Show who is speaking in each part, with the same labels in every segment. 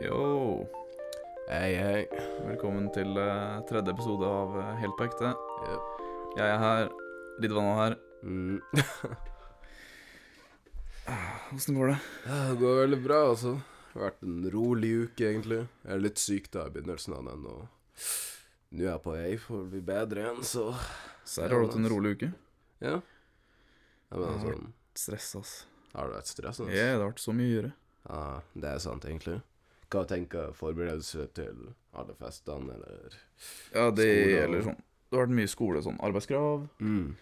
Speaker 1: Yo,
Speaker 2: Hei, hei.
Speaker 1: velkommen til eh, tredje episode av eh, Helt på ekte.
Speaker 2: Ja.
Speaker 1: Jeg er her, Ridvan er her.
Speaker 2: Mm.
Speaker 1: Åssen går det?
Speaker 2: Ja, det går veldig bra, altså. Det har vært en rolig uke, egentlig. Jeg er litt syk da i begynnelsen av den, og nå er jeg på vei for å bli bedre igjen, så
Speaker 1: Serr, har du hatt en rolig uke?
Speaker 2: ja. Jeg mener,
Speaker 1: sånn,
Speaker 2: altså,
Speaker 1: Stress, ass.
Speaker 2: har det vært stressende?
Speaker 1: Ja, det har vært så mye å gjøre.
Speaker 2: Ja, det er sant, egentlig. Hva tenker forberedelse til alle festene, eller
Speaker 1: Ja, det
Speaker 2: Skole og-
Speaker 1: gjelder sånn Det har vært mye skole, sånn arbeidskrav.
Speaker 2: mm.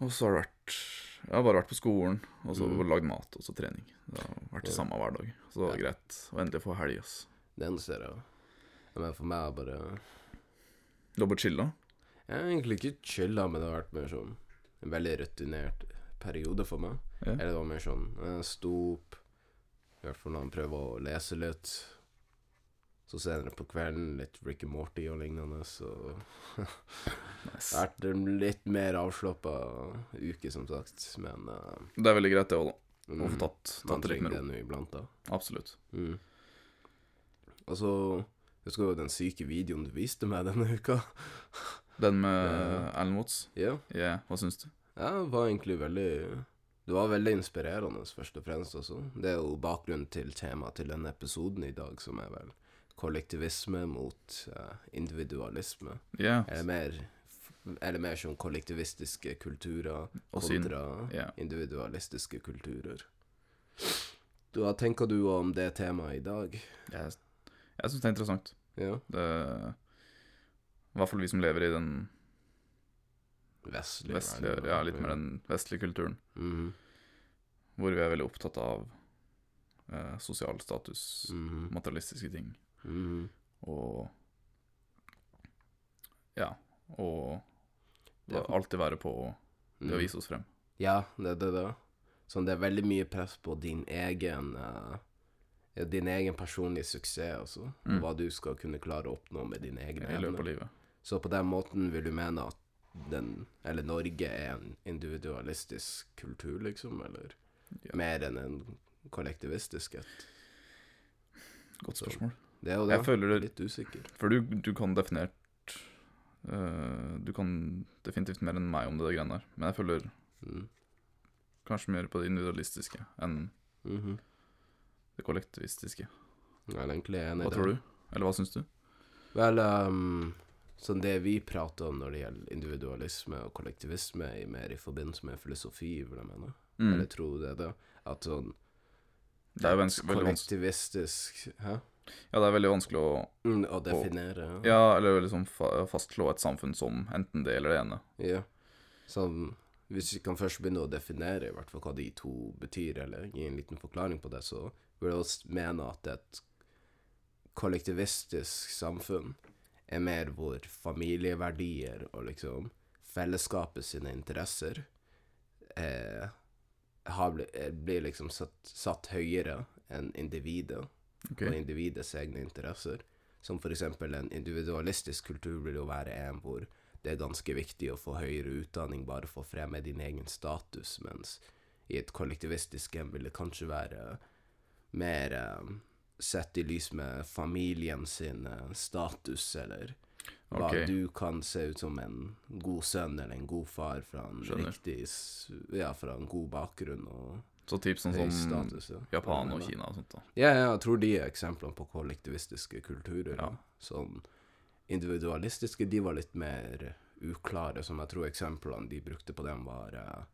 Speaker 1: Og så har det vært Jeg har bare vært på skolen, og så
Speaker 2: Mm.
Speaker 1: lagd mat, og så trening. Det har vært det samme hver dag. Så det var
Speaker 2: Ja.
Speaker 1: greit å endelig få helg, ass.
Speaker 2: Den ser jeg. Ja, Men for meg er bare
Speaker 1: Du har bare chilla?
Speaker 2: Jeg har egentlig ikke chilla, men det har vært mer sånn en veldig rutinert periode for meg.
Speaker 1: Ja.
Speaker 2: Eller det var mer sånn Jeg sto opp, i hvert fall når han prøver å lese litt. Så senere på kvelden litt Ricky Morty og lignende, så det
Speaker 1: Nice.
Speaker 2: vært en litt mer avslappa uke, som sagt. Men uh,
Speaker 1: Det er veldig greit, det òg, da. Å
Speaker 2: mm,
Speaker 1: få tatt, tatt det litt med ro.
Speaker 2: iblant, da.
Speaker 1: Absolutt.
Speaker 2: Mm. Altså så Husker du den syke videoen du viste meg denne uka?
Speaker 1: Den med
Speaker 2: uh,
Speaker 1: Alan Watts?
Speaker 2: Ja.
Speaker 1: Ja, hva syns du?
Speaker 2: Ja, det var egentlig veldig Det var veldig inspirerende, først og fremst. Også. Det er jo bakgrunnen til temaet til denne episoden i dag, som er vel kollektivisme mot uh, individualisme.
Speaker 1: Ja.
Speaker 2: Eller mer, eller mer som kollektivistiske kulturer kontra
Speaker 1: Ja.
Speaker 2: individualistiske kulturer. Hva tenker du om det temaet i dag?
Speaker 1: Jeg, jeg syns det er interessant.
Speaker 2: Ja,
Speaker 1: Det, I hvert fall vi som lever i den
Speaker 2: vestlige vestlig
Speaker 1: Ja, litt mer den vestlige kulturen.
Speaker 2: Mhm,
Speaker 1: Hvor vi er veldig opptatt av eh, sosial status,
Speaker 2: mhm,
Speaker 1: materialistiske ting.
Speaker 2: mhm.
Speaker 1: Og Ja. Og
Speaker 2: Det
Speaker 1: alltid være på det å
Speaker 2: Mhm.
Speaker 1: vise oss frem.
Speaker 2: Ja, det er det. det. Sånn, det er veldig mye press på din egen uh, Din egen personlige suksess, altså.
Speaker 1: Mm.
Speaker 2: Hva du skal kunne klare å oppnå med dine egne evner. Så på den måten vil du mene at den, eller Norge er en individualistisk kultur, liksom? Eller
Speaker 1: Ja.
Speaker 2: mer enn en kollektivistisk et?
Speaker 1: Godt
Speaker 2: Så-
Speaker 1: spørsmål.
Speaker 2: Det er jo det.
Speaker 1: Jeg føler det
Speaker 2: Litt usikker.
Speaker 1: For du, du kan definert uh, Du kan definitivt mer enn meg om det der greiene der. Men jeg føler
Speaker 2: Mm.
Speaker 1: kanskje mer på det individualistiske enn
Speaker 2: Mhm.
Speaker 1: det kollektivistiske.
Speaker 2: Jeg er egentlig enig i
Speaker 1: Hva tror du? Eller hva syns du?
Speaker 2: Vel, um, sånn det vi prater om når det gjelder individualisme og kollektivisme, er mer i forbindelse med filosofi, vil jeg mene.
Speaker 1: Mm.
Speaker 2: Eller tror du det, da? At sånn
Speaker 1: Det er veldig vanskelig
Speaker 2: kollektivistisk Hæ?
Speaker 1: Ja, det er veldig vanskelig å
Speaker 2: Mm, å definere?
Speaker 1: Ja, eller liksom fa fastslå et samfunn som enten det eller det ene.
Speaker 2: Ja. Sånn Hvis vi kan først begynne å definere i hvert fall hva de to betyr, eller gi en liten forklaring på det, så vil jeg også mene at et kollektivistisk samfunn er mer hvor familieverdier og liksom fellesskapet sine interesser eh, har bli, eh, blir liksom satt, satt høyere enn individet
Speaker 1: okay.
Speaker 2: og individets egne interesser. Som eksempel en individualistisk kultur vil jo være en hvor det er ganske viktig å få høyere utdanning bare for å fremme din egen status, mens i et kollektivistisk hjem vil det kanskje være mer eh, sett i lys med familien sin eh, status, eller hva
Speaker 1: okay.
Speaker 2: du kan se ut som en god sønn eller en god far fra en
Speaker 1: Skjønner.
Speaker 2: riktig Ja, fra en god bakgrunn og
Speaker 1: Så typ sånn som
Speaker 2: status. ja.
Speaker 1: Japan og Kina og sånt. da
Speaker 2: ja, ja, jeg tror de er eksemplene på kollektivistiske kulturer.
Speaker 1: Ja.
Speaker 2: Ja. Sånn individualistiske, de var litt mer uklare, som jeg tror eksemplene de brukte på dem, var eh,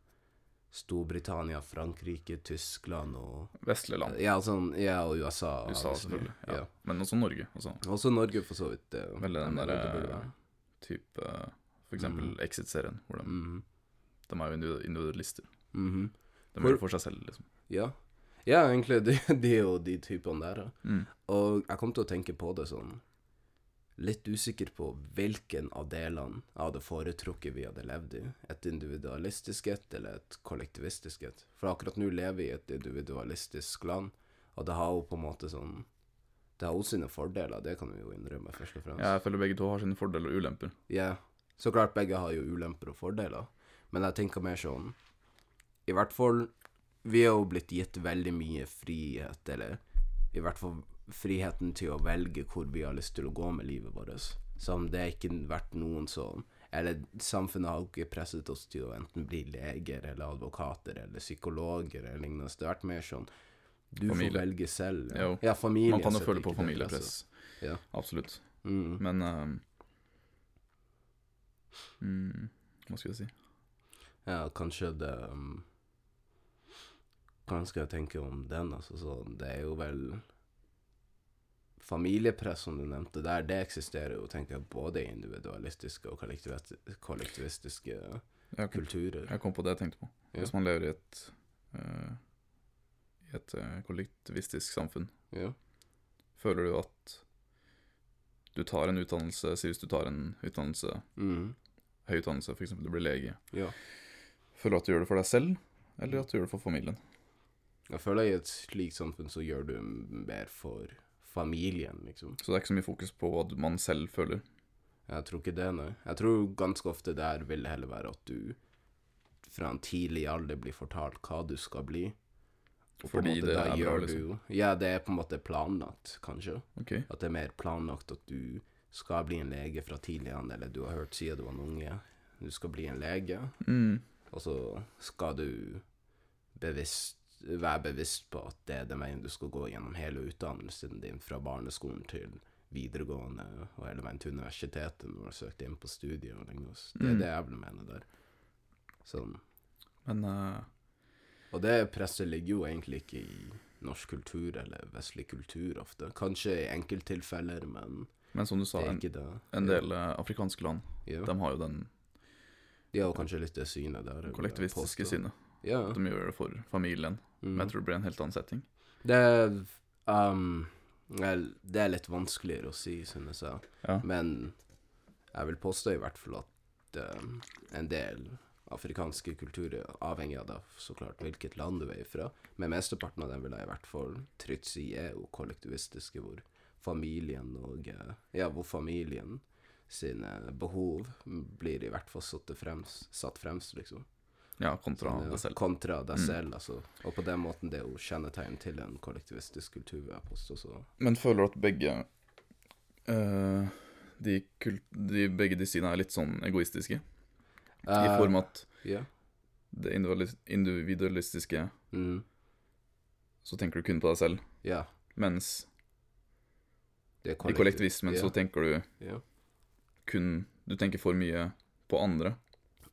Speaker 2: Storbritannia, Frankrike, Tyskland og
Speaker 1: Vestlige land.
Speaker 2: Ja, sånn, ja og USA.
Speaker 1: USA,
Speaker 2: liksom.
Speaker 1: selvfølgelig. Ja.
Speaker 2: Ja.
Speaker 1: Men også Norge. Også.
Speaker 2: Også Norge, for så vidt. Uh,
Speaker 1: Veldig den derre
Speaker 2: det
Speaker 1: eh,
Speaker 2: være.
Speaker 1: Typ eh, For eksempel
Speaker 2: mm.
Speaker 1: Exit-serien, hvor de,
Speaker 2: Mhm.
Speaker 1: de er jo individualister. individualister.
Speaker 2: -hmm.
Speaker 1: De gjør det for seg selv, liksom.
Speaker 2: Ja. ja, egentlig, de, de er jo de typene der.
Speaker 1: Mm.
Speaker 2: Og jeg kom til å tenke på det sånn Litt usikker på hvilken av delene jeg hadde foretrukket vi hadde levd i. Et individualistisk et eller et kollektivistisk et. For akkurat nå lever vi i et individualistisk land, og det har jo på en måte sånn Det har jo sine fordeler, det kan vi jo innrømme, først og fremst.
Speaker 1: Ja, jeg føler begge to har sine fordeler og ulemper.
Speaker 2: Ja, så klart begge har jo ulemper og fordeler, men jeg tenker mer sånn I hvert fall Vi har jo blitt gitt veldig mye frihet, eller i hvert fall friheten til å velge hvor vi har lyst til å gå med livet vårt. Som det har ikke vært noen som Eller samfunnet har ikke presset oss til å enten bli leger eller advokater eller psykologer eller lignende. Det har vært mer sånn Du
Speaker 1: Familie.
Speaker 2: får velge selv. Ja, ja familie.
Speaker 1: Man kan jo føle på familiepress.
Speaker 2: Ja.
Speaker 1: Absolutt.
Speaker 2: Mm.
Speaker 1: Men ehm, mm, Hva skal jeg si?
Speaker 2: Ja, kanskje det um, Hva skal jeg tenke om den? Altså, så det er jo vel Familiepress, som du nevnte der, det eksisterer jo, tenker jeg, både i individualistiske og kollektivistiske
Speaker 1: Jeg,
Speaker 2: kulturer.
Speaker 1: jeg kom på det jeg tenkte på.
Speaker 2: Ja.
Speaker 1: Hvis man lever i et uh, I et eh, kollektivistisk samfunn,
Speaker 2: Ja.
Speaker 1: føler du at du tar en utdannelse Si hvis du tar en utdannelse,
Speaker 2: Mm.
Speaker 1: høy utdannelse, f.eks. du blir lege.
Speaker 2: ja.
Speaker 1: Føler du at du gjør det for deg selv, eller at du gjør det for familien?
Speaker 2: Jeg føler at i et slikt samfunn så gjør du mer for familien, liksom.
Speaker 1: Så det er ikke så mye fokus på hva man selv føler.
Speaker 2: Jeg tror ikke det, nei. Jeg tror ganske ofte der vil det heller være at du fra en tidlig alder blir fortalt hva du skal bli. Og
Speaker 1: Fordi
Speaker 2: måte
Speaker 1: det er bra, liksom.
Speaker 2: du Ja, det er på en måte planlagt, kanskje.
Speaker 1: Okay.
Speaker 2: At det er mer planlagt at du skal bli en lege fra tidlig an, eller du har hørt siden du var en unge. Du skal bli en lege,
Speaker 1: mm.
Speaker 2: og så skal du bevisst, være bevisst på at det er den veien du skal gå gjennom hele utdannelsen din, fra barneskolen til videregående, og hele veien til universitetet når du har søkt inn på studiet og lignende. Det er
Speaker 1: Mm.
Speaker 2: det jeg vil mene der. Sånn.
Speaker 1: Men uh...
Speaker 2: Og det presset ligger jo egentlig ikke i norsk kultur eller vestlig kultur ofte. Kanskje i enkelttilfeller, men
Speaker 1: Men som du sa, en, en del ja. afrikanske land,
Speaker 2: ja.
Speaker 1: de har jo den
Speaker 2: De har kanskje litt det synet der.
Speaker 1: kollektivistiske synet.
Speaker 2: Ja.
Speaker 1: De gjør det for familien,
Speaker 2: Mm.
Speaker 1: men jeg tror det blir en helt annen setting.
Speaker 2: Det um, Det er litt vanskeligere å si, synes jeg.
Speaker 1: Ja.
Speaker 2: Men jeg vil påstå i hvert fall at um, en del afrikanske kulturer, avhengig av det, så klart hvilket land du er ifra, men mesteparten av dem vil jeg i hvert fall trygt si er jo kollektivistiske, hvor familien og Ja, hvor familien sine behov blir i hvert fall satt fremst, satt fremst liksom.
Speaker 1: Ja, kontra
Speaker 2: Sånn, ja,
Speaker 1: det selv.
Speaker 2: Kontra deg
Speaker 1: Mm.
Speaker 2: selv, altså. Og på den måten det er jo kjennetegn til en kollektivistisk kultur, vil jeg påstå. Så
Speaker 1: Men føler du at begge uh, de, kult, de Begge de sidene er litt sånn egoistiske? I form at
Speaker 2: yeah.
Speaker 1: Det individualistiske
Speaker 2: Mm,
Speaker 1: så tenker du kun på deg selv,
Speaker 2: ja.
Speaker 1: mens
Speaker 2: Det er
Speaker 1: i kollektivismen
Speaker 2: yeah.
Speaker 1: så tenker du
Speaker 2: Ja.
Speaker 1: kun Du tenker for mye på andre.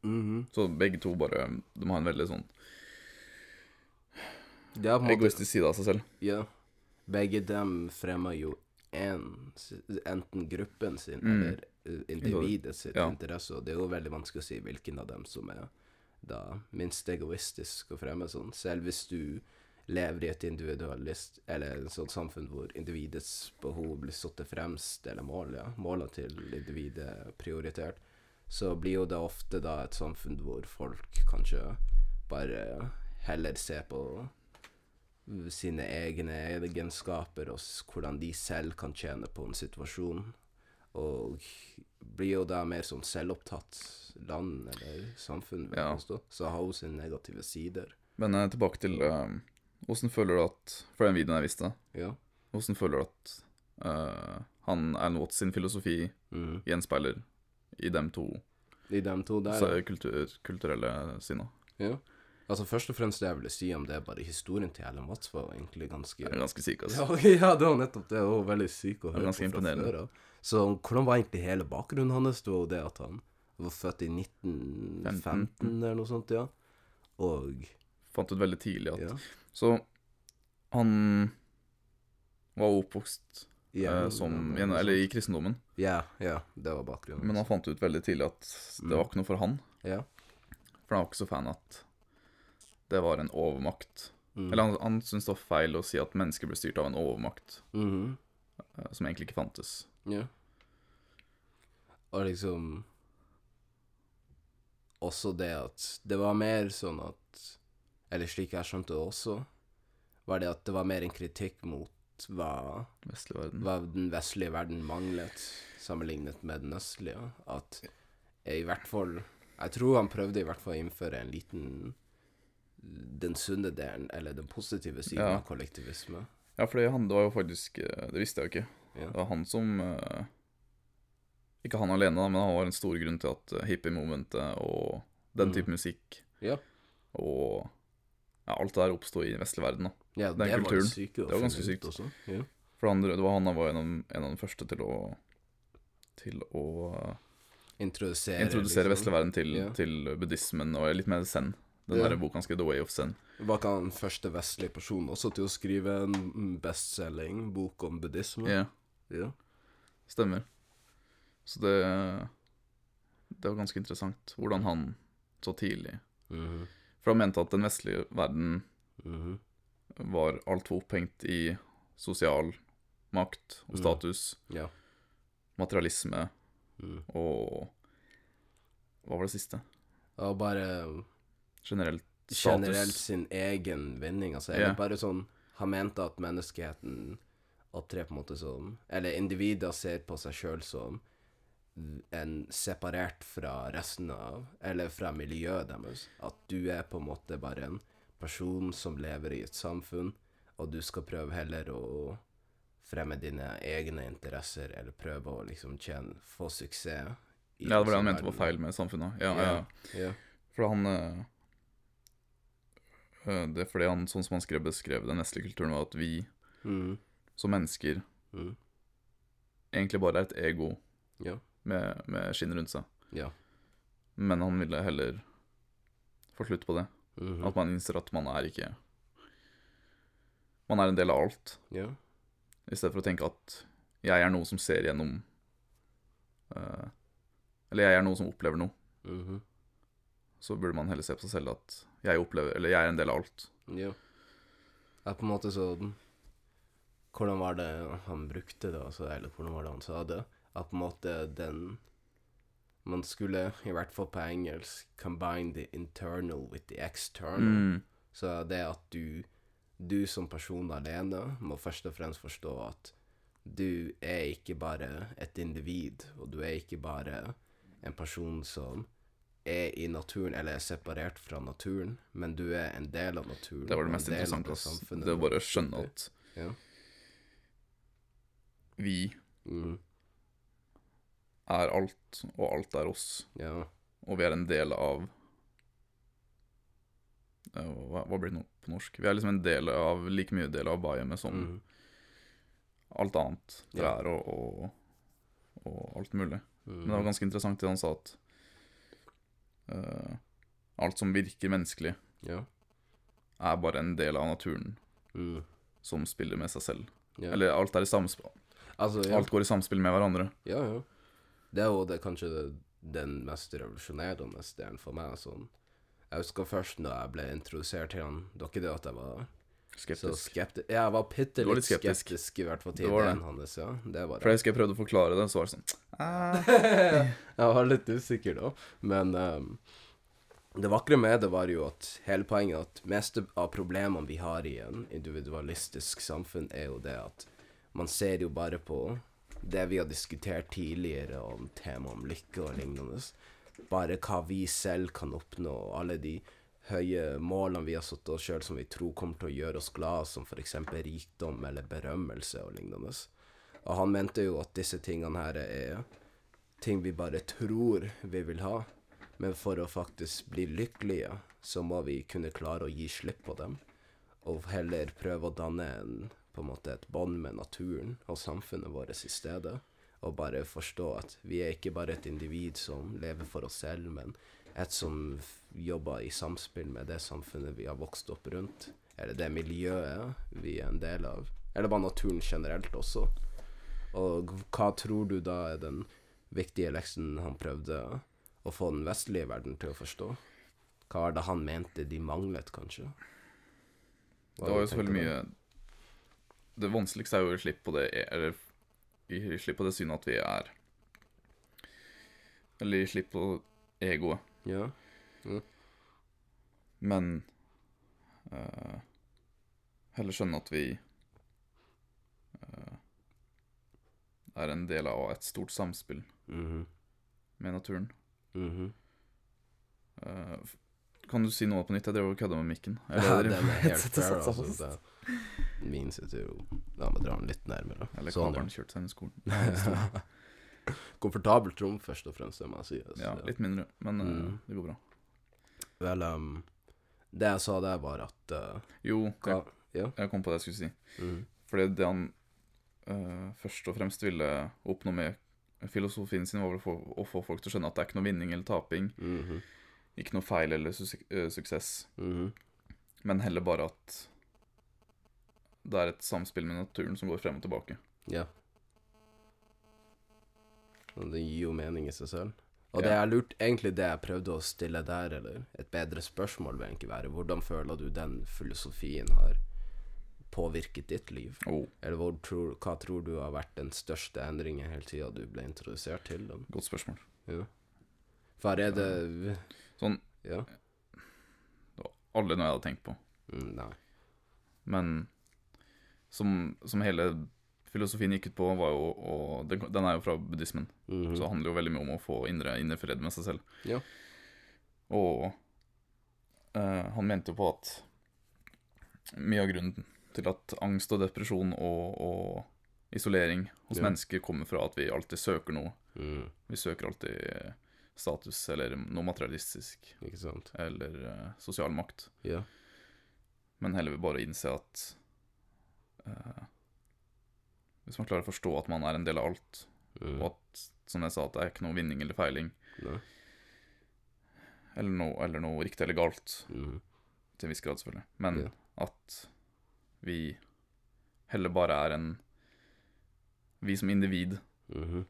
Speaker 2: Mhm.
Speaker 1: Så begge to bare De har en veldig sånn egoistisk side av seg selv.
Speaker 2: Ja. Begge dem fremmer jo en, enten gruppen sin
Speaker 1: Mm.
Speaker 2: eller eh, individet sitt
Speaker 1: Ja.
Speaker 2: interesse, og det er jo veldig vanskelig å si hvilken av dem som er da minst egoistisk å fremme sånn. Selv hvis du lever i et individualist, eller et sånt samfunn hvor individets behov blir satt til fremst, eller mål, ja, målene til individet er prioritert, så blir jo det ofte da et samfunn hvor folk kanskje bare heller ser på sine egne egenskaper og hvordan de selv kan tjene på en situasjon. Og blir jo da mer sånn selvopptatt land eller samfunn, vil jeg
Speaker 1: Ja.
Speaker 2: Så har hun sine negative sider.
Speaker 1: Men eh, tilbake til eh, Hvordan føler du at For den videoen jeg viste,
Speaker 2: Ja.
Speaker 1: hvordan føler du at eh, han Alan Watts sin filosofi
Speaker 2: Mm.
Speaker 1: gjenspeiler i dem to
Speaker 2: I dem to der.
Speaker 1: så kultur, kulturelle sinna?
Speaker 2: Ja. Altså Først og fremst det jeg ville si om det, er bare historien til Ellen Watts var egentlig ganske
Speaker 1: Det er ganske syk, altså.
Speaker 2: Ja, ja, det var nettopp det. Det var veldig syk å høre på fra før av. Så hvordan var egentlig hele bakgrunnen hans? Det var jo det at han var født i 1915 eller noe sånt, ja. Og
Speaker 1: Fant ut veldig tidlig at
Speaker 2: ja.
Speaker 1: Så han var oppvokst
Speaker 2: Ja,
Speaker 1: eh, som Eller i kristendommen,
Speaker 2: Ja, ja, det var bakgrunnen.
Speaker 1: men han fant ut veldig tidlig at det
Speaker 2: Mm.
Speaker 1: var ikke noe for han.
Speaker 2: Ja.
Speaker 1: For han var ikke så fan at det var en overmakt.
Speaker 2: Mm.
Speaker 1: Eller han, han syntes det var feil å si at mennesker ble styrt av en overmakt mm. som egentlig ikke fantes.
Speaker 2: Ja. Og liksom Også det at Det var mer sånn at Eller slik jeg skjønte det også, var det at det var mer en kritikk mot hva, hva den vestlige verden manglet, sammenlignet med den østlige. At i hvert fall Jeg tror han prøvde i hvert fall å innføre en liten Den sunne delen, eller den positive siden
Speaker 1: Ja.
Speaker 2: av kollektivisme.
Speaker 1: Ja, for han, det var jo faktisk eh, Det visste jeg jo ikke.
Speaker 2: Ja.
Speaker 1: Det var han som eh, Ikke han alene, da, men han var en stor grunn til at eh, hippie-momentet og den
Speaker 2: Mm.
Speaker 1: type musikk
Speaker 2: Ja.
Speaker 1: og ja, alt det der oppsto i vestlig verden. da.
Speaker 2: Ja,
Speaker 1: Den
Speaker 2: det var
Speaker 1: kulturen.
Speaker 2: syke
Speaker 1: Det var ganske sykt.
Speaker 2: Også. Ja.
Speaker 1: For han, det var han var en av, en av de første til å Til å
Speaker 2: Introdusere,
Speaker 1: introdusere
Speaker 2: liksom.
Speaker 1: vestlig verden til,
Speaker 2: Ja.
Speaker 1: til buddhismen og litt mer zen. Den
Speaker 2: Ja.
Speaker 1: der boka han skrev, The Way of Zen.
Speaker 2: Var ikke han første vestlige person også til å skrive en bestselging bok om buddhisme?
Speaker 1: Ja,
Speaker 2: Ja.
Speaker 1: stemmer. Så det Det var ganske interessant hvordan han så tidlig
Speaker 2: Mhm.
Speaker 1: For han mente at den vestlige verden
Speaker 2: Mhm.
Speaker 1: Var altfor opphengt i sosial makt og
Speaker 2: Mm.
Speaker 1: status,
Speaker 2: Ja.
Speaker 1: materialisme
Speaker 2: Mm.
Speaker 1: og Hva var det siste?
Speaker 2: Og bare
Speaker 1: Generelt status.
Speaker 2: generelt sin egen vinning. Altså, eller
Speaker 1: yeah.
Speaker 2: bare sånn Han mente at menneskeheten opptrer på en måte som Eller individer ser på seg sjøl som en separert fra resten av Eller fra miljøet deres. At du er på en måte bare en person som lever i et samfunn, og du skal prøve heller å fremme dine egne interesser, eller prøve å liksom tjene Få suksess. i
Speaker 1: Ja, det var det han mente var feil med samfunnet. Ja, ja.
Speaker 2: Ja.
Speaker 1: For han eh, Det er fordi han, sånn som han skrev, beskrev den vestlige kulturen, var at vi
Speaker 2: Mm.
Speaker 1: som mennesker
Speaker 2: Mm.
Speaker 1: egentlig bare er et ego
Speaker 2: Ja.
Speaker 1: med, med skinn rundt seg.
Speaker 2: Ja.
Speaker 1: Men han ville heller få slutt på det.
Speaker 2: Mhm.
Speaker 1: At man innser at man er ikke Man er en del av alt.
Speaker 2: Ja.
Speaker 1: I stedet for å tenke at jeg er noe som ser gjennom uh, Eller jeg er noe som opplever noe.
Speaker 2: Mhm.
Speaker 1: Så burde man heller se på seg selv at jeg opplever Eller jeg er en del av alt.
Speaker 2: Ja. Det er på en måte sånn Hvordan var det han brukte det, altså, eller hvordan var det han sa det? At på en måte den Man skulle, i hvert fall på engelsk, combine the internal with the external.
Speaker 1: Mm.
Speaker 2: Så det at du, du som person alene, må først og fremst forstå at du er ikke bare et individ, og du er ikke bare en person som er i naturen, eller er separert fra naturen, men du er en del av naturen.
Speaker 1: Det var det mest interessante.
Speaker 2: det var
Speaker 1: bare
Speaker 2: å
Speaker 1: skjønne at
Speaker 2: Ja.
Speaker 1: vi
Speaker 2: Mm,
Speaker 1: er alt, og alt er oss.
Speaker 2: ja.
Speaker 1: Og vi er en del av hva, hva blir det nå på norsk? Vi er liksom en del av like mye del av biomet som
Speaker 2: Mm,
Speaker 1: alt annet trær og, og, og alt mulig.
Speaker 2: mm,
Speaker 1: Men det var ganske interessant det han sa at uh, alt som virker menneskelig,
Speaker 2: Ja.
Speaker 1: er bare en del av naturen
Speaker 2: Mm,
Speaker 1: som spiller med seg selv.
Speaker 2: ja.
Speaker 1: Eller alt er i samspill.
Speaker 2: altså, ja.
Speaker 1: Alt går i samspill med hverandre.
Speaker 2: Ja, ja. Det er jo det, kanskje det, den mest revolusjonerende delen for meg. Sånn. Jeg husker først da jeg ble introdusert til han Det var ikke det at jeg var
Speaker 1: Skeptisk.
Speaker 2: skeptisk. Ja, jeg var bitte litt
Speaker 1: litt skeptisk.
Speaker 2: skeptisk, i hvert fall til
Speaker 1: Det
Speaker 2: ideen
Speaker 1: det.
Speaker 2: hans. Ja, det var
Speaker 1: For jeg
Speaker 2: det.
Speaker 1: husker jeg prøvde å forklare det, så var det sånn
Speaker 2: jeg var litt usikker da, men um, det vakre med det var jo at hele poenget at meste av problemene vi har i en individualistisk samfunn, er jo det at man ser jo bare på det vi har diskutert tidligere om tema om lykke og lignende. Bare hva vi selv kan oppnå, og alle de høye målene vi har satt oss sjøl som vi tror kommer til å gjøre oss glad, som f.eks. rikdom eller berømmelse og lignende. Og han mente jo at disse tingene her er ting vi bare tror vi vil ha. Men for å faktisk bli lykkelige, så må vi kunne klare å gi slipp på dem. Og heller prøve å danne en, på en måte et bånd med naturen og samfunnet vårt i stedet. Og bare forstå at vi er ikke bare et individ som lever for oss selv, men et som jobber i samspill med det samfunnet vi har vokst opp rundt. Eller det miljøet vi er en del av. Eller bare naturen generelt også. Og hva tror du da er den viktige leksen han prøvde å få den vestlige verden til å forstå? Hva var det han mente de manglet, kanskje? Hva
Speaker 1: Det var jo selvfølgelig mye Det vanskeligste er jo å slippe på det Eller slippe på det synet at vi er Eller slippe slipp på egoet.
Speaker 2: Ja.
Speaker 1: Men uh, heller skjønne at vi uh, er en del av et stort samspill
Speaker 2: Mhm.
Speaker 1: med naturen.
Speaker 2: Mm
Speaker 1: -hmm. uh, kan du si noe på nytt? Jeg drev og kødda med mikken.
Speaker 2: Ja,
Speaker 1: det
Speaker 2: den er helt fair, altså. Det. Min sitter jo La meg dra den litt nærmere.
Speaker 1: Eller
Speaker 2: Sånn,
Speaker 1: kabelen kjørte seg inn i skolen.
Speaker 2: Komfortabelt rom, først og fremst, det må jeg si. altså.
Speaker 1: Ja, litt mindre, men
Speaker 2: mm.
Speaker 1: uh, det går bra.
Speaker 2: Vel, um, det jeg sa der, var at uh,
Speaker 1: Jo,
Speaker 2: hva
Speaker 1: jeg,
Speaker 2: Ja.
Speaker 1: jeg kom på det jeg skulle si.
Speaker 2: Mm.
Speaker 1: Fordi det han uh, først og fremst ville oppnå med filosofien sin, var vel for, å få folk til å skjønne at det er ikke noe vinning eller taping.
Speaker 2: Mhm.
Speaker 1: Ikke noe feil eller su eh, suksess.
Speaker 2: -hmm.
Speaker 1: Men heller bare at det er et samspill med naturen som går frem og tilbake.
Speaker 2: Ja. Det gir jo mening i seg selv. Og det er lurt, egentlig det jeg prøvde å stille der, eller et bedre spørsmål vil egentlig være, hvordan føler du den filosofien har påvirket ditt liv?
Speaker 1: Oh,
Speaker 2: Eller tror, hva tror du har vært den største endringen hele tida du ble introdusert til den?
Speaker 1: godt spørsmål.
Speaker 2: Ja. For er det
Speaker 1: Sånn
Speaker 2: Ja?
Speaker 1: Det var aldri noe jeg hadde tenkt på.
Speaker 2: Mm, nei.
Speaker 1: Men som, som hele filosofien gikk ut på, var jo og den, den er jo fra buddhismen,
Speaker 2: Mhm.
Speaker 1: så det handler jo veldig mye om å få indre, indre fred med seg selv.
Speaker 2: Ja.
Speaker 1: Og uh, han mente jo på at mye av grunnen til at angst og depresjon og, og isolering hos
Speaker 2: Ja.
Speaker 1: mennesker kommer fra at vi alltid søker noe.
Speaker 2: Mm,
Speaker 1: Vi søker alltid status eller noe materialistisk eller uh, sosial makt.
Speaker 2: Ja.
Speaker 1: Men heller vil bare innse at eh, Hvis man klarer å forstå at man er en del av alt,
Speaker 2: Mm.
Speaker 1: og at, som jeg sa, at det er ikke noe vinning eller feiling,
Speaker 2: Nei.
Speaker 1: eller noe, eller noe riktig eller galt,
Speaker 2: Mm.
Speaker 1: til en viss grad selvfølgelig, men
Speaker 2: Ja.
Speaker 1: at vi heller bare er en Vi som individ
Speaker 2: Mhm.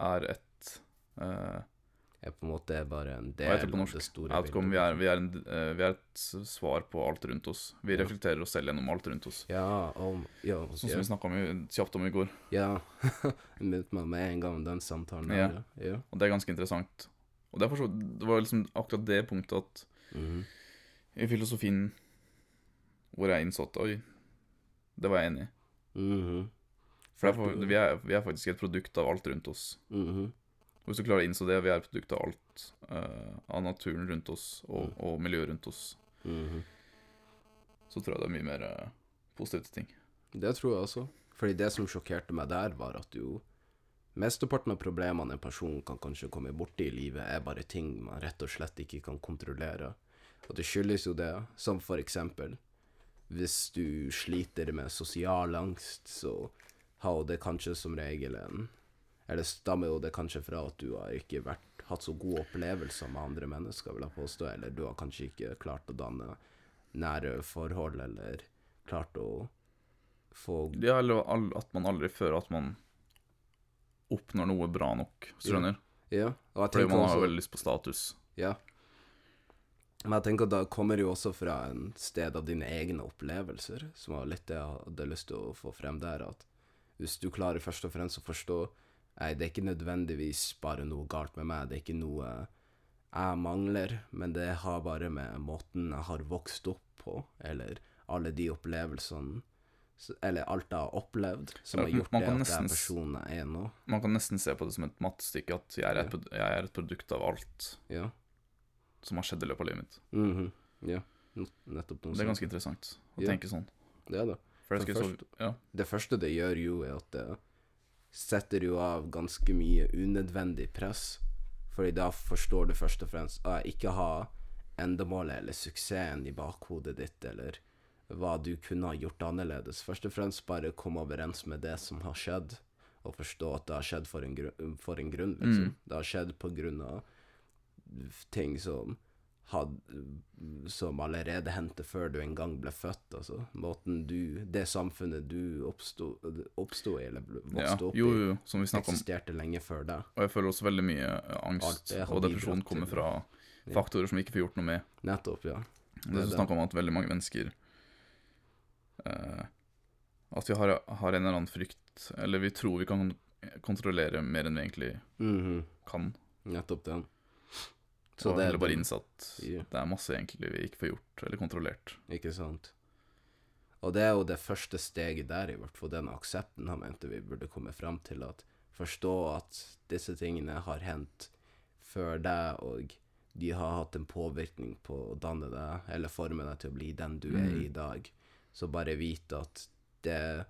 Speaker 1: er et eh,
Speaker 2: Er på en måte bare en del av det store
Speaker 1: Outcome. Vi er, vi, er en, eh, vi er et svar på alt rundt oss. Vi
Speaker 2: Ja.
Speaker 1: reflekterer oss selv gjennom alt rundt oss.
Speaker 2: Ja, om, ja,
Speaker 1: Sånn som
Speaker 2: ja.
Speaker 1: vi snakka kjapt om i går.
Speaker 2: Ja, jeg minnet meg med en gang om den samtalen
Speaker 1: Ja.
Speaker 2: der. Ja.
Speaker 1: Og det er ganske interessant. Og det, så- det var liksom akkurat det punktet at
Speaker 2: Mhm.
Speaker 1: i filosofien hvor jeg innså at oi, det var jeg enig i.
Speaker 2: Mhm.
Speaker 1: For det er, vi, vi er faktisk et produkt av alt rundt oss.
Speaker 2: Mhm.
Speaker 1: Og hvis du klarer å innse det, vi er produkt av alt. Uh, av naturen rundt oss og,
Speaker 2: Mm.
Speaker 1: og miljøet rundt oss.
Speaker 2: Mhm.
Speaker 1: Så tror jeg det er mye mer uh, positive ting.
Speaker 2: Det tror jeg også. Fordi det som sjokkerte meg der, var at jo Mesteparten av problemene en person kan kanskje komme borti i livet, er bare ting man rett og slett ikke kan kontrollere. Og det skyldes jo det, som for eksempel Hvis du sliter med sosial angst, så har jo det kanskje som regel en Eller stammer jo det kanskje fra at du har ikke vært, hatt så gode opplevelser med andre mennesker, vil jeg påstå, eller du har kanskje ikke klart å danne nære forhold, eller klart å få
Speaker 1: Ja, eller at man aldri føler at man oppnår noe bra nok, hvis du
Speaker 2: Ja.
Speaker 1: skjønner.
Speaker 2: Ja,
Speaker 1: Fordi man har jo veldig lyst på status.
Speaker 2: Ja. Men jeg tenker at da kommer det jo også fra en sted av dine egne opplevelser, som var litt det jeg hadde lyst til å få frem der, at hvis du klarer først og fremst å forstå Nei, det er ikke nødvendigvis bare noe galt med meg, det er ikke noe jeg mangler, men det har bare med måten jeg har vokst opp på, eller alle de opplevelsene Eller alt jeg har opplevd, som
Speaker 1: Ja,
Speaker 2: har gjort det at jeg
Speaker 1: nesten
Speaker 2: er personen jeg er nå.
Speaker 1: Man kan nesten se på det som et mattestykke, at jeg er et,
Speaker 2: Ja.
Speaker 1: jeg er et produkt av alt
Speaker 2: Ja.
Speaker 1: som har skjedd i løpet av livet mitt.
Speaker 2: Mhm. Ja. Nettopp noe
Speaker 1: Det er ganske interessant å tenke sånn.
Speaker 2: Det er det.
Speaker 1: For jeg
Speaker 2: For
Speaker 1: så, ja.
Speaker 2: Det første det gjør jo, er at det setter du av ganske mye unødvendig press. Fordi da forstår du først og fremst at ikke ha endemålet eller suksessen i bakhodet ditt, eller hva du kunne ha gjort annerledes. Først og fremst bare komme overens med det som har skjedd, og forstå at det har skjedd for en, grunn, for en grunn, liksom.
Speaker 1: Mm.
Speaker 2: Det har skjedd på grunn av ting som had, som allerede hendte før du en gang ble født, altså. Måten du Det samfunnet du oppsto, oppsto i, eller vokste
Speaker 1: ja.
Speaker 2: opp
Speaker 1: Jo, jo, som vi om.
Speaker 2: eksisterte lenge før deg.
Speaker 1: Og jeg føler også veldig mye angst og depresjon kommer fra
Speaker 2: Ja.
Speaker 1: faktorer som vi ikke får gjort noe med.
Speaker 2: Nettopp, ja.
Speaker 1: Det
Speaker 2: Det er
Speaker 1: snakk om at veldig mange mennesker eh, At vi har, har en eller annen frykt, eller vi tror vi kan kontrollere mer enn vi egentlig
Speaker 2: Mhm,
Speaker 1: kan.
Speaker 2: Nettopp den.
Speaker 1: Så
Speaker 2: det
Speaker 1: eller bare innsatt.
Speaker 2: Yeah.
Speaker 1: det er masse egentlig vi ikke får gjort eller kontrollert.
Speaker 2: Ikke sant? Og det er jo det første steget der, i hvert fall den aksepten han mente vi burde komme fram til, at forstå at disse tingene har hendt før deg, og de har hatt en påvirkning på å danne deg, eller forme deg til å bli den du er
Speaker 1: Mm.
Speaker 2: i dag. Så bare vite at det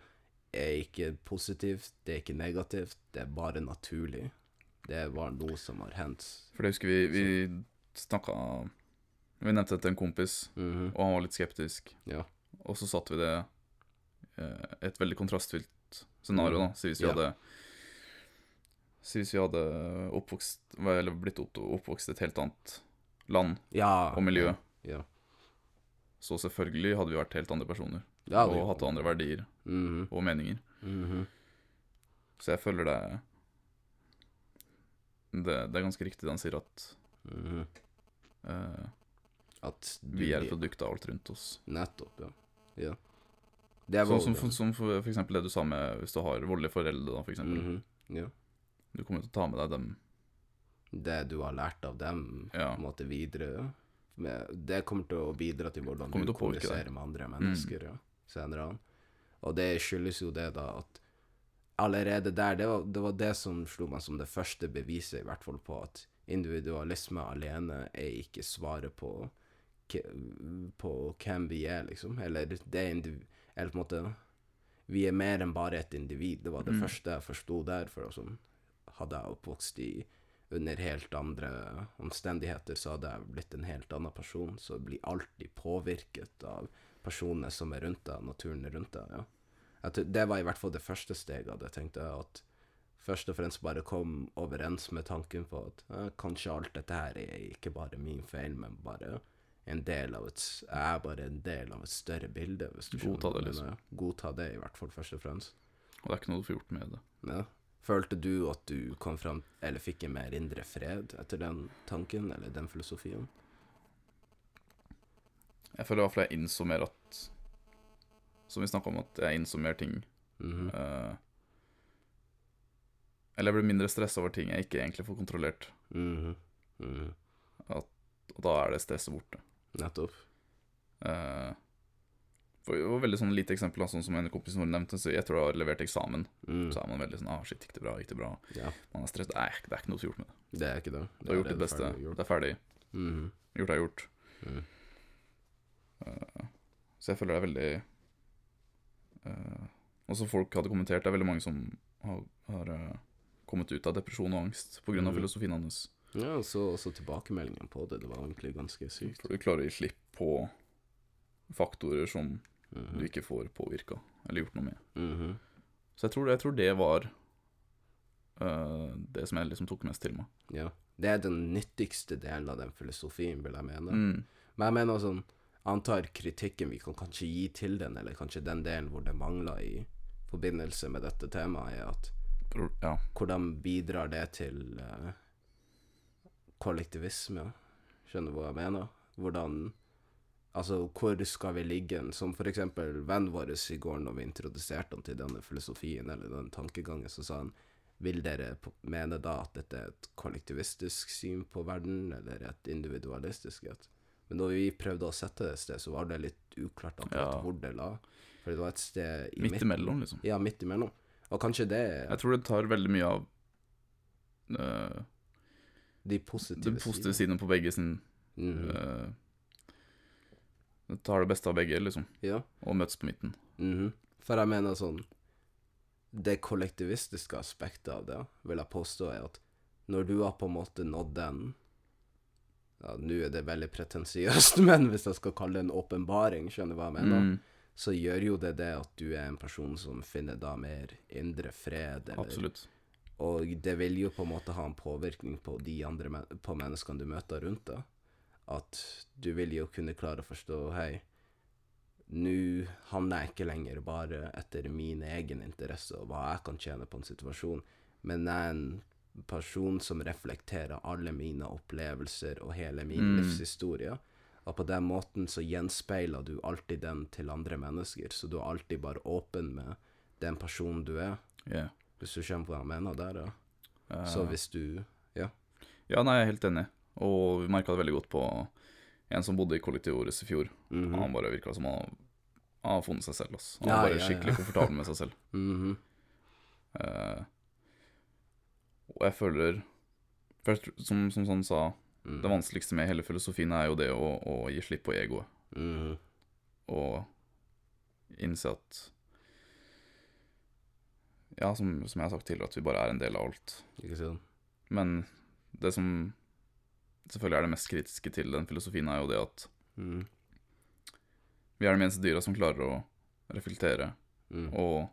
Speaker 2: er ikke positivt, det er ikke negativt, det er bare naturlig. Det var noe som har hendt.
Speaker 1: For det husker vi Vi snakka Vi nevnte det til en kompis,
Speaker 2: Mhm.
Speaker 1: og han var litt skeptisk.
Speaker 2: Ja.
Speaker 1: Og så satte vi det eh, et veldig kontrastfylt scenario, da. Så hvis vi
Speaker 2: Ja.
Speaker 1: hadde Så hvis vi hadde oppvokst Eller blitt oppvokst i et helt annet land
Speaker 2: Ja.
Speaker 1: og miljø,
Speaker 2: Ja.
Speaker 1: så selvfølgelig hadde vi vært helt andre personer. og hatt andre verdier
Speaker 2: Mhm.
Speaker 1: og meninger.
Speaker 2: Mhm.
Speaker 1: Så jeg føler det Det, det er ganske riktig det han sier, at
Speaker 2: mm.
Speaker 1: eh,
Speaker 2: At du
Speaker 1: vi er et
Speaker 2: blir-
Speaker 1: produkt av alt rundt oss.
Speaker 2: Nettopp, ja. ja. Det er
Speaker 1: Sånn som, for, som for, for eksempel det du sa med hvis du har voldelige foreldre, da, for eksempel.
Speaker 2: Mhm. Ja.
Speaker 1: Du kommer til å ta med deg dem.
Speaker 2: Det du har lært av dem,
Speaker 1: Ja.
Speaker 2: på en måte videre med, Det kommer til å bidra til hvordan
Speaker 1: Kommer
Speaker 2: du
Speaker 1: til å påvirke deg.
Speaker 2: kommuniserer med andre mennesker ja, senere an. Og det skyldes jo det, da, at allerede der Det var det, var det som slo meg som det første beviset, i hvert fall, på at individualisme alene er ikke svaret på på hvem vi er, liksom. Eller det er. Eller på en måte Vi er mer enn bare et individ. Det var det
Speaker 1: Mm.
Speaker 2: første jeg forsto der. For sånn, hadde jeg oppvokst i under helt andre omstendigheter, så hadde jeg blitt en helt annen person. Så blir alltid påvirket av personene som er rundt deg, naturen rundt deg. ja. Det var i hvert fall det første steget. Jeg tenkte tenkt at først og fremst bare kom overens med tanken på at eh, kanskje alt dette her er ikke bare min feil, men bare en del av et Jeg er bare en del av et større bilde, hvis du.
Speaker 1: Godta det, liksom.
Speaker 2: Godta det, i hvert fall, først og fremst.
Speaker 1: Og det er ikke noe du får gjort med det.
Speaker 2: Ja. Følte du at du kom fram, eller fikk en mer indre fred etter den tanken, eller den filosofien?
Speaker 1: Jeg føler i hvert fall jeg innså mer at Som vi snakka om, at jeg innså mer ting
Speaker 2: -hmm.
Speaker 1: uh, Eller jeg blir mindre stressa over ting jeg ikke egentlig får kontrollert.
Speaker 2: Mhm. Mhm.
Speaker 1: Og da er det stresset borte.
Speaker 2: Nettopp.
Speaker 1: Uh, for det var veldig sånn lite eksempel, sånn som en kompis vår nevnte. Så tror jeg har levert eksamen.
Speaker 2: Mm.
Speaker 1: Så er man veldig sånn ah, shit, gikk det bra, gikk det bra?
Speaker 2: Ja,
Speaker 1: Man er stresset. Nei, det er ikke noe som er gjort med det.
Speaker 2: det er ikke det.
Speaker 1: Du har gjort ditt beste.
Speaker 2: Gjort.
Speaker 1: Det er ferdig.
Speaker 2: Mhm.
Speaker 1: Gjort er gjort.
Speaker 2: Mm.
Speaker 1: Eh, så jeg føler det er veldig uh, Også folk hadde kommentert, det er veldig mange som har, har uh, kommet ut av depresjon og angst pga. Mm. filosofien hans.
Speaker 2: Ja, og så også tilbakemeldingen på det. Det var egentlig ganske sykt.
Speaker 1: For du klarer å gi slipp på faktorer som
Speaker 2: Mhm.
Speaker 1: du ikke får påvirka eller gjort noe med.
Speaker 2: Mhm.
Speaker 1: Så jeg tror, jeg tror det var uh, det som jeg liksom tok mest til meg.
Speaker 2: Ja. Det er den nyttigste delen av den filosofien, vil jeg mene.
Speaker 1: Mm.
Speaker 2: Men jeg mener sånn Antar kritikken vi kan kanskje gi til den, eller kanskje den delen hvor det mangler i forbindelse med dette temaet, er at
Speaker 1: Ja.
Speaker 2: hvordan bidrar det til uh, kollektivisme? Skjønner du hva jeg mener? Hvordan Altså, hvor skal vi ligge? Som for eksempel vennen vår i går, når vi introduserte han til denne filosofien, eller den tankegangen, så sa han vil dere mene da at dette er et kollektivistisk syn på verden, eller et individualistisk et? Men da vi prøvde å sette det et sted, så var det litt uklart akkurat
Speaker 1: Ja.
Speaker 2: hvor det la. For det var et sted i
Speaker 1: Midt imellom, liksom.
Speaker 2: Ja, midt imellom. Og kanskje det
Speaker 1: Jeg tror det tar veldig mye av uh,
Speaker 2: de positive,
Speaker 1: de positive siden på begge sin
Speaker 2: Mhm.
Speaker 1: uh, Det tar det beste av begge, liksom,
Speaker 2: Ja.
Speaker 1: og møtes på midten.
Speaker 2: mhm. For jeg mener sånn Det kollektivistiske aspektet av det, vil jeg påstå, er at når du har på en måte nådd den ja, Nå er det veldig pretensiøst, men hvis jeg skal kalle det en åpenbaring, skjønner du hva jeg mener,
Speaker 1: Mm,
Speaker 2: så gjør jo det det at du er en person som finner da mer indre fred, eller
Speaker 1: absolutt.
Speaker 2: Og det vil jo på en måte ha en påvirkning på de andre men på menneskene du møter rundt deg. At du vil jo kunne klare å forstå Hei, nå handler jeg ikke lenger bare etter min egen interesse og hva jeg kan tjene på en situasjon, men jeg er en person som reflekterer alle mine opplevelser og hele min
Speaker 1: Mm.
Speaker 2: livshistorie. Og på den måten så gjenspeiler du alltid den til andre mennesker, så du er alltid bare åpen med den personen du er.
Speaker 1: Yeah.
Speaker 2: Hvis du skjønner hva jeg mener der, ja.
Speaker 1: Uh,
Speaker 2: Så hvis du Ja.
Speaker 1: Ja, nei, jeg er helt enig. Og vi merka det veldig godt på en som bodde i kollektivet vårt i fjor.
Speaker 2: Mhm.
Speaker 1: Han bare virka som han, har funnet seg selv. altså. Han
Speaker 2: Ja,
Speaker 1: var bare
Speaker 2: ja, ja.
Speaker 1: skikkelig komfortabel med seg selv.
Speaker 2: Mhm.
Speaker 1: Eh, og jeg føler først, som, som sånn sa,
Speaker 2: mm.
Speaker 1: det vanskeligste med hele filosofien er jo det å, å gi slipp på egoet.
Speaker 2: Mm.
Speaker 1: Og innse at Ja, som, som jeg har sagt tidligere, at vi bare er en del av alt.
Speaker 2: Ikke si det.
Speaker 1: Men det som selvfølgelig er det mest kritiske til den filosofien, er jo det at
Speaker 2: Mm.
Speaker 1: vi er de eneste dyra som klarer å reflektere
Speaker 2: Mm.
Speaker 1: og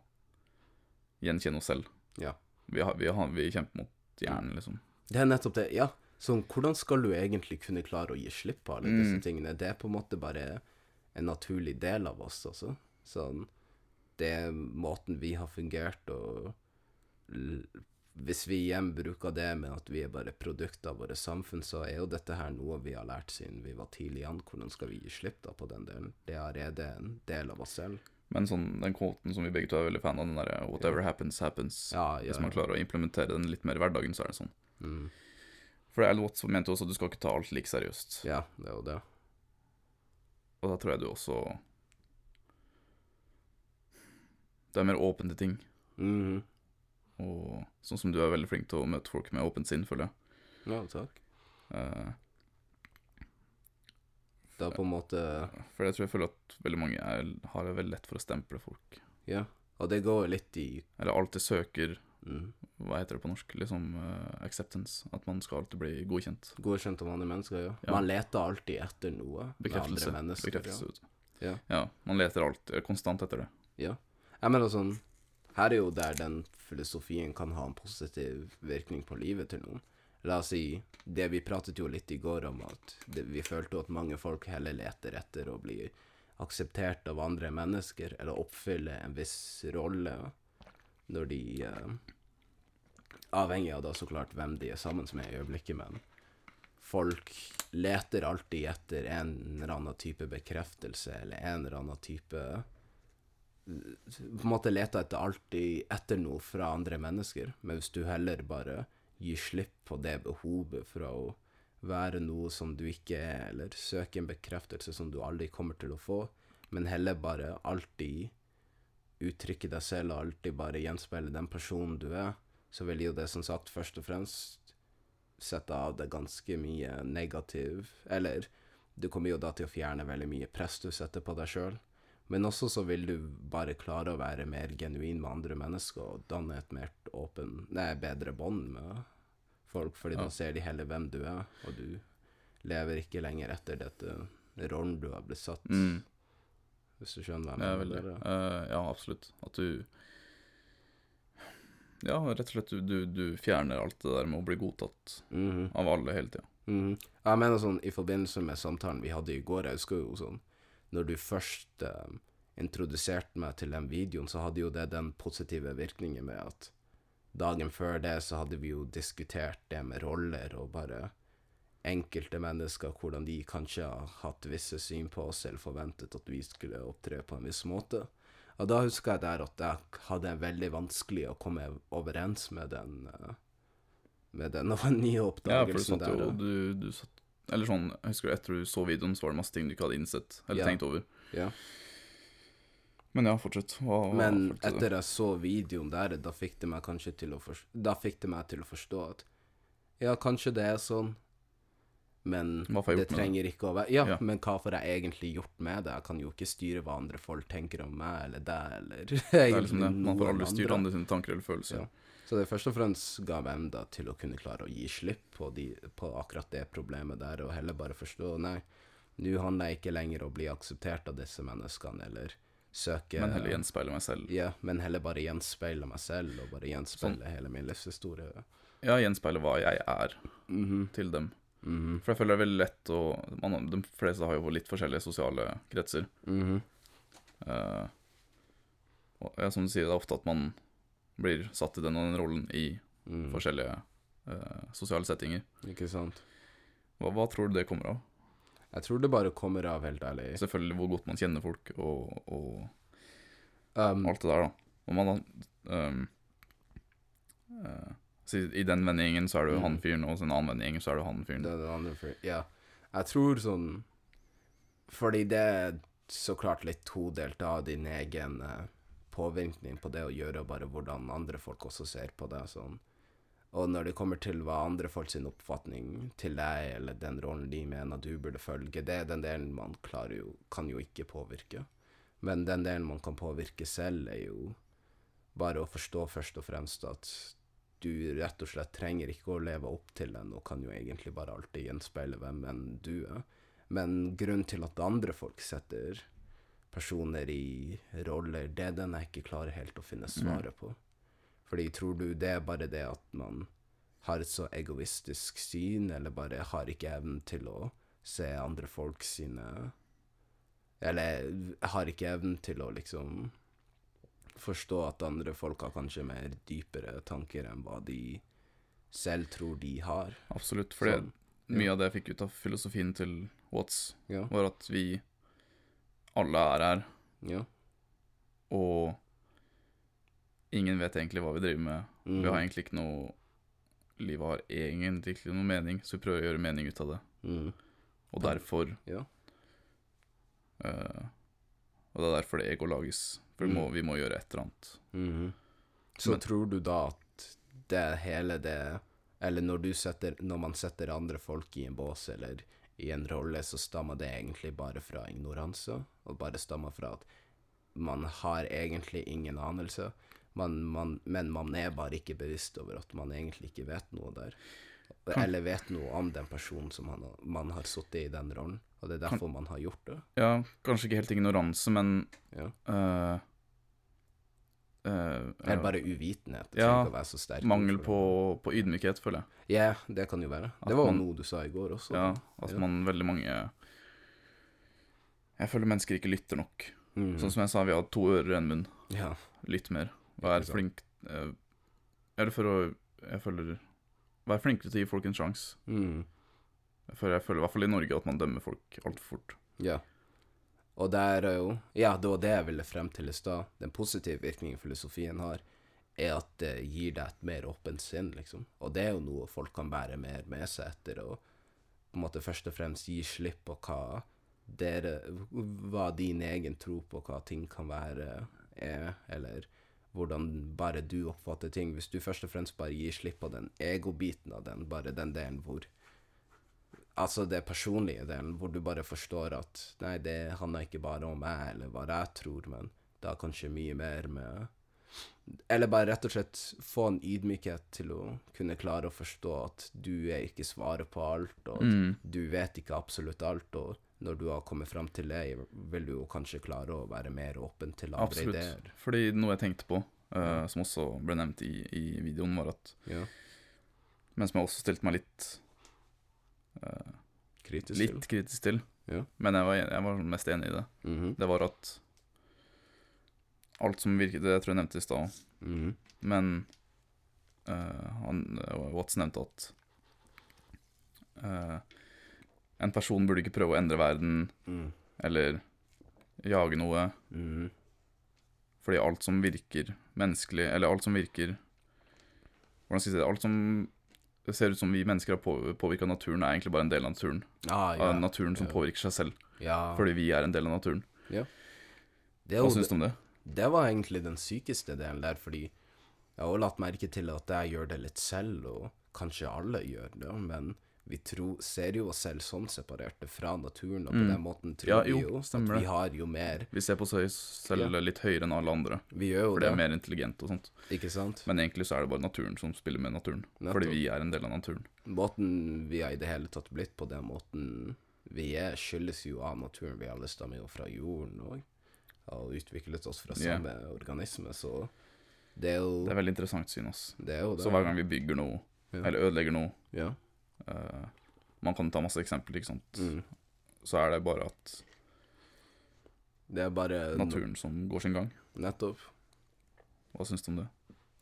Speaker 1: gjenkjenne oss selv.
Speaker 2: Ja.
Speaker 1: Vi, har, vi, har, vi kjemper mot hjernen, liksom.
Speaker 2: Det er nettopp det, ja. Sånn, hvordan skal du egentlig kunne klare å gi slipp på alle disse
Speaker 1: Mm.
Speaker 2: tingene? Det er på en måte bare en naturlig del av oss, altså. Sånn, det er måten vi har fungert, og hvis vi igjen bruker det med at vi er bare produkt av våre samfunn, så er jo dette her noe vi har lært siden vi var tidlig an. Hvordan skal vi gi slipp da på den delen? Det er allerede en del av oss selv.
Speaker 1: Men sånn, den quoten som vi begge to er veldig fan av, den derre 'whatever happens, happens'.
Speaker 2: Ja, ja.
Speaker 1: Hvis man klarer å implementere den litt mer i hverdagen, så er det sånn.
Speaker 2: Mm.
Speaker 1: For Al Watts mente også at du skal ikke ta alt like seriøst.
Speaker 2: Ja, det er jo det.
Speaker 1: Og da tror jeg du også Du er mer åpen til ting.
Speaker 2: Mhm.
Speaker 1: Og sånn som du er veldig flink til å møte folk med åpent sinn, føler jeg.
Speaker 2: Ja, takk.
Speaker 1: Eh,
Speaker 2: Er på en måte
Speaker 1: for jeg tror jeg føler at veldig mange er, har det veldig lett for å stemple folk.
Speaker 2: Ja. Og det går litt i
Speaker 1: Eller alltid søker
Speaker 2: mm,
Speaker 1: Hva heter det på norsk? Liksom uh, acceptance. At man skal alltid bli godkjent.
Speaker 2: godkjent av andre mennesker, ja.
Speaker 1: Ja.
Speaker 2: Man leter alltid etter noe
Speaker 1: Bekreftelse. Bekreftelse.
Speaker 2: Ja.
Speaker 1: ja. Man leter alltid konstant etter det.
Speaker 2: Ja. Jeg mener sånn Her er jo der den filosofien kan ha en positiv virkning på livet til noen. La oss si Det vi pratet jo litt i går om at det, vi følte at mange folk heller leter etter å bli akseptert av andre mennesker, eller oppfylle en viss rolle når de uh, Avhengig av da så klart hvem de er sammen med i øyeblikket, men folk leter alltid etter en eller annen type bekreftelse, eller en eller annen type på en måte leter etter alltid etter noe fra andre mennesker, men hvis du heller bare gir slipp på det behovet fra å være noe som du ikke er, eller søke en bekreftelse som du aldri kommer til å få, men heller bare alltid uttrykke deg selv og alltid bare gjenspeile den personen du er, så vil jo det som sagt først og fremst sette av deg ganske mye negativ Eller du kommer jo da til å fjerne veldig mye press du setter på deg sjøl. Men også så vil du bare klare å være mer genuin med andre mennesker og danne et mer åpen, nei, bedre bånd med folk, fordi
Speaker 1: Ja.
Speaker 2: da ser de heller hvem du er, og du lever ikke lenger etter dette rollen du har blitt satt,
Speaker 1: Mm.
Speaker 2: hvis du skjønner hva
Speaker 1: Ja,
Speaker 2: jeg mener.
Speaker 1: Eh, ja, absolutt. At du Ja, rett og slett du, du, du fjerner alt det der med å bli godtatt
Speaker 2: Mhm.
Speaker 1: av alle hele tida.
Speaker 2: Mhm. Jeg mener sånn, i forbindelse med samtalen vi hadde i går, jeg husker jo sånn, når du først eh, introduserte meg til den videoen, så hadde jo det den positive virkningen med at dagen før det så hadde vi jo diskutert det med roller og bare enkelte mennesker, hvordan de kanskje har hatt visse syn på oss eller forventet at vi skulle opptre på en viss måte. Og da husker jeg der at jeg hadde veldig vanskelig å komme overens med den eh, med den nye
Speaker 1: Ja, for du
Speaker 2: oppdagelsen
Speaker 1: satt jo
Speaker 2: der.
Speaker 1: du, du satt Eller sånn, jeg husker du, etter du så videoen, så var det masse ting du ikke hadde innsett eller
Speaker 2: Ja.
Speaker 1: tenkt over.
Speaker 2: Ja.
Speaker 1: Men ja, fortsett. Hva,
Speaker 2: Men
Speaker 1: følte
Speaker 2: etter jeg så videoen der, da fikk det meg kanskje til å forstå, Da fikk det meg til å forstå at ja, kanskje det er sånn, men det
Speaker 1: trenger det?
Speaker 2: ikke å være Ja,
Speaker 1: Ja.
Speaker 2: men hva får jeg egentlig gjort med det? Jeg kan jo ikke styre hva andre folk tenker om meg eller deg eller
Speaker 1: er liksom det. Man får aldri styrt
Speaker 2: andre.
Speaker 1: andre sine tanker eller følelser.
Speaker 2: Ja. Så det først og fremst ga meg enda til å kunne klare å gi slipp på, de, på akkurat det problemet der, og heller bare forstå Nei, nå handler jeg ikke lenger om å bli akseptert av disse menneskene, eller søke
Speaker 1: Men heller gjenspeile meg selv.
Speaker 2: Ja, men heller bare gjenspeile meg selv, og bare gjenspeile
Speaker 1: Sånn.
Speaker 2: hele min livshistorie.
Speaker 1: Ja, gjenspeile hva jeg er
Speaker 2: Mhm,
Speaker 1: til dem.
Speaker 2: mhm,
Speaker 1: For jeg føler det er veldig lett å man, De fleste har jo litt forskjellige sosiale kretser.
Speaker 2: Mm
Speaker 1: -hmm. uh, og ja, som du sier, det er ofte at man blir satt i den og den rollen i
Speaker 2: mm.
Speaker 1: forskjellige eh, sosiale settinger.
Speaker 2: Ikke sant?
Speaker 1: Hva, hva tror du det kommer av?
Speaker 2: Jeg tror det bare kommer av, helt ærlig.
Speaker 1: Selvfølgelig hvor godt man kjenner folk, og, og
Speaker 2: Um,
Speaker 1: alt det der, da. Og man um, uh, i, den vennegjengen så er du
Speaker 2: Mm.
Speaker 1: han fyren, og i en annen vennegjengen så er du han fyren.
Speaker 2: det er det andre for, Ja. Jeg tror sånn Fordi det er så klart litt todelt av din egen eh, påvirkning på det å gjøre, bare hvordan andre folk også ser på det. sånn. Og når det kommer til hva andre folk sin oppfatning til deg, eller den rollen de mener du burde følge, det er den delen man klarer jo, kan jo ikke påvirke. Men den delen man kan påvirke selv, er jo bare å forstå først og fremst at du rett og slett trenger ikke å leve opp til den, og kan jo egentlig bare alltid gjenspeile hvem enn du er. Men grunnen til at andre folk setter personer i roller, det er den jeg ikke klarer helt å finne svaret på. Fordi tror du det er bare det at man har et så egoistisk syn, eller bare har ikke evnen til å se andre folk sine Eller har ikke evnen til å liksom forstå at andre folk har kanskje mer dypere tanker enn hva de selv tror de har.
Speaker 1: Absolutt. For
Speaker 2: Sånn,
Speaker 1: mye av det jeg fikk ut av filosofien til Watts,
Speaker 2: Ja,
Speaker 1: var at vi alle er her,
Speaker 2: ja.
Speaker 1: og ingen vet egentlig hva vi driver med.
Speaker 2: Mm,
Speaker 1: Vi har egentlig ikke noe Livet har egentlig ikke noe mening, så vi prøver å gjøre mening ut av det.
Speaker 2: mm,
Speaker 1: Og derfor
Speaker 2: Ja.
Speaker 1: uh, Og det er derfor det ego lages. For vi, må, vi må gjøre et eller annet.
Speaker 2: -hmm. Så
Speaker 1: Men-
Speaker 2: tror du da at det hele det Eller når du setter Når man setter andre folk i en bås eller i en rolle, så stammer det egentlig bare fra ignoranse, og bare stammer fra at man har egentlig ingen anelse, man, man, men man er bare ikke bevisst over at man egentlig ikke vet noe der. Eller vet noe om den personen som man, man har sittet i den rollen, og det er derfor man har gjort det.
Speaker 1: Ja, kanskje ikke helt ignoranse, men
Speaker 2: Ja.
Speaker 1: eh, eh,
Speaker 2: Eller bare uvitenhet. Det
Speaker 1: Ja,
Speaker 2: å være så sterk.
Speaker 1: Mangel på, på ydmykhet, føler jeg.
Speaker 2: Ja, det kan jo være.
Speaker 1: At
Speaker 2: Det var
Speaker 1: man-
Speaker 2: noe du sa i går også.
Speaker 1: Ja, at
Speaker 2: Ja.
Speaker 1: man veldig mange Jeg føler mennesker ikke lytter nok.
Speaker 2: Mm.
Speaker 1: Sånn som jeg sa, vi har to ører og en munn.
Speaker 2: ja.
Speaker 1: Lytt mer. Vær flink eh, Eller for å Jeg føler Vær flinkere til å gi folk en sjanse.
Speaker 2: Mhm.
Speaker 1: For jeg føler i hvert fall i Norge at man dømmer folk altfor fort.
Speaker 2: ja. Og der er jo Ja, det var det jeg ville frem til i stad. Den positive virkningen filosofien har, er at det gir deg et mer åpent sinn, liksom. Og det er jo noe folk kan bære mer med seg etter å på en måte først og fremst gi slipp på hva dere Hva din egen tro på hva ting kan være, er, eller hvordan bare du oppfatter ting. Hvis du først og fremst bare gir slipp på den egobiten av den, bare den delen hvor Altså det personlige delen, hvor du bare forstår at nei, det handler ikke bare om meg eller hva jeg tror, men det har kanskje mye mer med Eller bare rett og slett få en ydmykhet til å kunne klare å forstå at du er ikke svaret på alt, og
Speaker 1: Mm.
Speaker 2: du vet ikke absolutt alt, og når du har kommet fram til det, vil du jo kanskje klare å være mer åpen til andre
Speaker 1: Absolutt.
Speaker 2: ideer.
Speaker 1: Fordi noe jeg tenkte på, uh, som også ble nevnt i, i videoen, var at
Speaker 2: Ja.
Speaker 1: Men som jeg også stilte meg litt eh,
Speaker 2: Kritisk
Speaker 1: Litt kritisk til.
Speaker 2: Ja.
Speaker 1: Men jeg var, jeg var mest enig i det.
Speaker 2: Mm -hmm.
Speaker 1: Det var at alt som virket Det tror jeg nevnte i stad
Speaker 2: mhm,
Speaker 1: Men eh, han, eh, Watts nevnte at eh, en person burde ikke prøve å endre verden
Speaker 2: mm.
Speaker 1: eller jage noe,
Speaker 2: -hmm.
Speaker 1: fordi alt som virker menneskelig, eller alt som virker Hvordan skal jeg si det? Alt som ser ut som vi mennesker har på, påvirka naturen, er egentlig bare en del av naturen.
Speaker 2: Ah, ja.
Speaker 1: Av naturen som
Speaker 2: Ja.
Speaker 1: påvirker seg selv,
Speaker 2: ja.
Speaker 1: fordi vi er en del av naturen.
Speaker 2: det er
Speaker 1: Hva syns du om det?
Speaker 2: Det var egentlig den sykeste delen der, fordi jeg har også lagt merke til at jeg gjør det litt selv, og kanskje alle gjør det, men vi tro, ser jo oss selv sånn separerte fra naturen, og på
Speaker 1: Mm.
Speaker 2: den måten tror
Speaker 1: Ja,
Speaker 2: vi
Speaker 1: jo,
Speaker 2: jo
Speaker 1: stemmer
Speaker 2: at vi har jo mer.
Speaker 1: Vi ser på oss selv
Speaker 2: Ja.
Speaker 1: litt høyere enn alle andre,
Speaker 2: Vi gjør jo
Speaker 1: for
Speaker 2: det,
Speaker 1: er mer intelligent og sånt.
Speaker 2: ikke sant?
Speaker 1: Men egentlig så er det bare naturen som spiller med naturen.
Speaker 2: Nettopp.
Speaker 1: Fordi vi er en del av naturen.
Speaker 2: Måten vi har i det hele tatt blitt på den måten vi er, skyldes jo av naturen. Vi alle stammer jo fra jorden og har utviklet oss fra
Speaker 1: samme
Speaker 2: samme organisme, så det er jo
Speaker 1: Det er veldig interessant syn, ass.
Speaker 2: det. Er jo det.
Speaker 1: Så hver gang vi bygger noe,
Speaker 2: Ja.
Speaker 1: eller ødelegger noe
Speaker 2: Ja.
Speaker 1: Eh, Man kan ta masse eksempler, ikke sant.
Speaker 2: Mm.
Speaker 1: Så er det bare at
Speaker 2: Det er bare
Speaker 1: naturen som går sin gang.
Speaker 2: Nettopp.
Speaker 1: Hva syns du om det?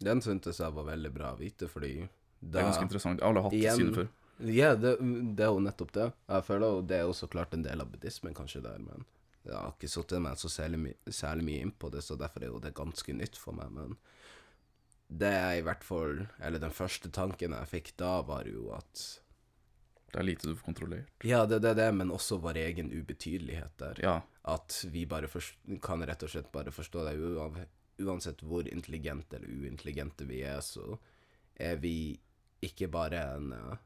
Speaker 2: Den syntes jeg var veldig bra å vite, fordi
Speaker 1: Det er ganske interessant. Alle har hatt det
Speaker 2: Igjen-
Speaker 1: sine før.
Speaker 2: Ja, det, det er jo nettopp det. Jeg føler jo det er jo så klart en del av buddhismen kanskje der, men jeg har ikke satt meg så særlig, my særlig mye inn på det, så derfor er jo det ganske nytt for meg, men det er i hvert fall Eller den første tanken jeg fikk da, var jo at
Speaker 1: Det er lite du får kontrollert.
Speaker 2: Ja, det er det, det, men også vår egen ubetydelighet der.
Speaker 1: Ja,
Speaker 2: At vi bare kan rett og slett bare forstå det uansett hvor intelligente eller uintelligente vi er, så er vi ikke bare en eh,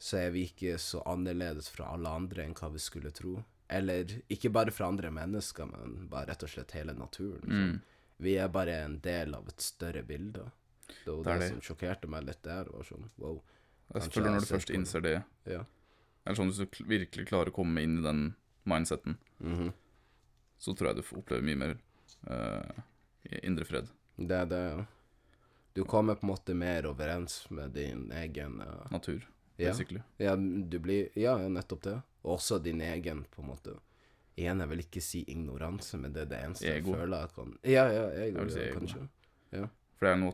Speaker 2: Så er vi ikke så annerledes fra alle andre enn hva vi skulle tro. Eller ikke bare fra andre mennesker, men bare rett og slett hele naturen.
Speaker 1: Mm.
Speaker 2: Vi er bare en del av et større bilde. Det var
Speaker 1: Det
Speaker 2: det,
Speaker 1: det.
Speaker 2: som sjokkerte meg litt der. Var sånn, wow.
Speaker 1: Jeg
Speaker 2: Kanskje
Speaker 1: føler når du først innser det,
Speaker 2: Ja.
Speaker 1: eller sånn hvis du virkelig klarer å komme inn i den mindseten,
Speaker 2: Mhm.
Speaker 1: så tror jeg du får oppleve mye mer uh, indre fred.
Speaker 2: Det er det, ja. Du kommer på en måte mer overens med din egen uh,
Speaker 1: Natur,
Speaker 2: ja.
Speaker 1: basically.
Speaker 2: ja, du blir Ja, ja, nettopp det. Og også din egen, på en måte Igjen, jeg vil ikke si ignoranse, men det er det eneste
Speaker 1: Ego.
Speaker 2: jeg føler jeg kan Ja, ja, ego,
Speaker 1: Jeg vil si
Speaker 2: ja,
Speaker 1: ego.
Speaker 2: kanskje.
Speaker 1: For det er noe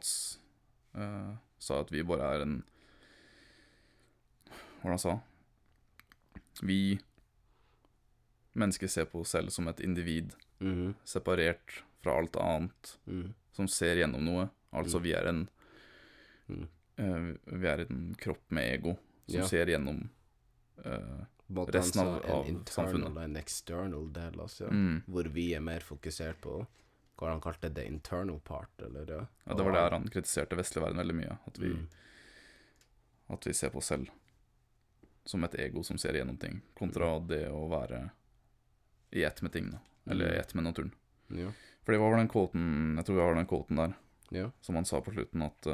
Speaker 1: uh, sa at vi bare er en Det han sa? Vi mennesker ser på oss selv som et individ,
Speaker 2: Mhm,
Speaker 1: separert fra alt annet,
Speaker 2: mm.
Speaker 1: som ser gjennom noe. Altså,
Speaker 2: Mm.
Speaker 1: vi er en
Speaker 2: Mm.
Speaker 1: eh, Vi er en kropp med ego, som
Speaker 2: Ja.
Speaker 1: ser gjennom
Speaker 2: uh,
Speaker 1: Resten
Speaker 2: han
Speaker 1: av-
Speaker 2: en
Speaker 1: av
Speaker 2: internal og en external del, altså.
Speaker 1: mm.
Speaker 2: Hvor vi er mer fokusert på hva han kalte det internal part, eller ja.
Speaker 1: Ja, det var der han kritiserte vestlig verden veldig mye. At vi,
Speaker 2: Mm.
Speaker 1: at vi ser på oss selv som et ego som ser gjennom ting, kontra det å være i ett med tingene. Eller i
Speaker 2: Mm.
Speaker 1: ett med naturen.
Speaker 2: Ja.
Speaker 1: For det var den quoten Jeg tror det var den quoten der
Speaker 2: ja.
Speaker 1: som han sa på slutten, at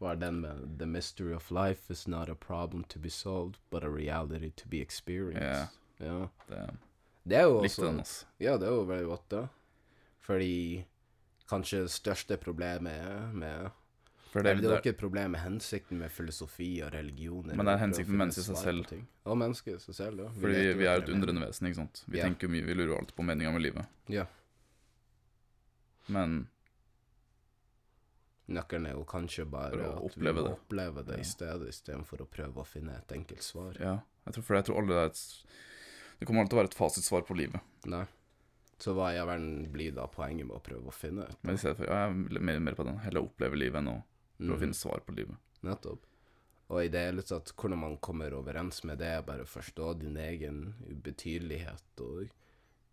Speaker 1: hva
Speaker 2: er den med The mystery of life is not a problem to be solved, but a reality to be experienced. Ja.
Speaker 1: det
Speaker 2: Det er jo også likte
Speaker 1: den, altså.
Speaker 2: Ja, det er jo veldig godt, det. Fordi kanskje det største problemet med
Speaker 1: For
Speaker 2: Det,
Speaker 1: det,
Speaker 2: er jo ikke et problem med hensikten med filosofi og religioner.
Speaker 1: Men det er hensikten med mennesket seg selv.
Speaker 2: Og mennesket seg selv, ja.
Speaker 1: fordi vi, vi er et undrende vesen, ikke sant. Vi
Speaker 2: Ja.
Speaker 1: tenker mye, vi lurer alltid på meninga med livet.
Speaker 2: Ja.
Speaker 1: Men
Speaker 2: Nøkkelen er jo kanskje bare
Speaker 1: å oppleve
Speaker 2: vi
Speaker 1: det.
Speaker 2: oppleve det i stedet, istedenfor å prøve å finne et enkelt svar.
Speaker 1: ja, jeg tror, for jeg tror aldri det er et Det kommer alltid til å være et fasitsvar på livet.
Speaker 2: Nei. Så hva i all verden blir da poenget med å prøve å finne ut?
Speaker 1: Men i stedet for, ja, jeg er mer, mer på den. Heller oppleve livet enn å prøve å
Speaker 2: Mhm.
Speaker 1: finne svar på livet.
Speaker 2: Nettopp. Og i det hele tatt, hvordan man kommer overens med det, bare forstå din egen ubetydelighet, og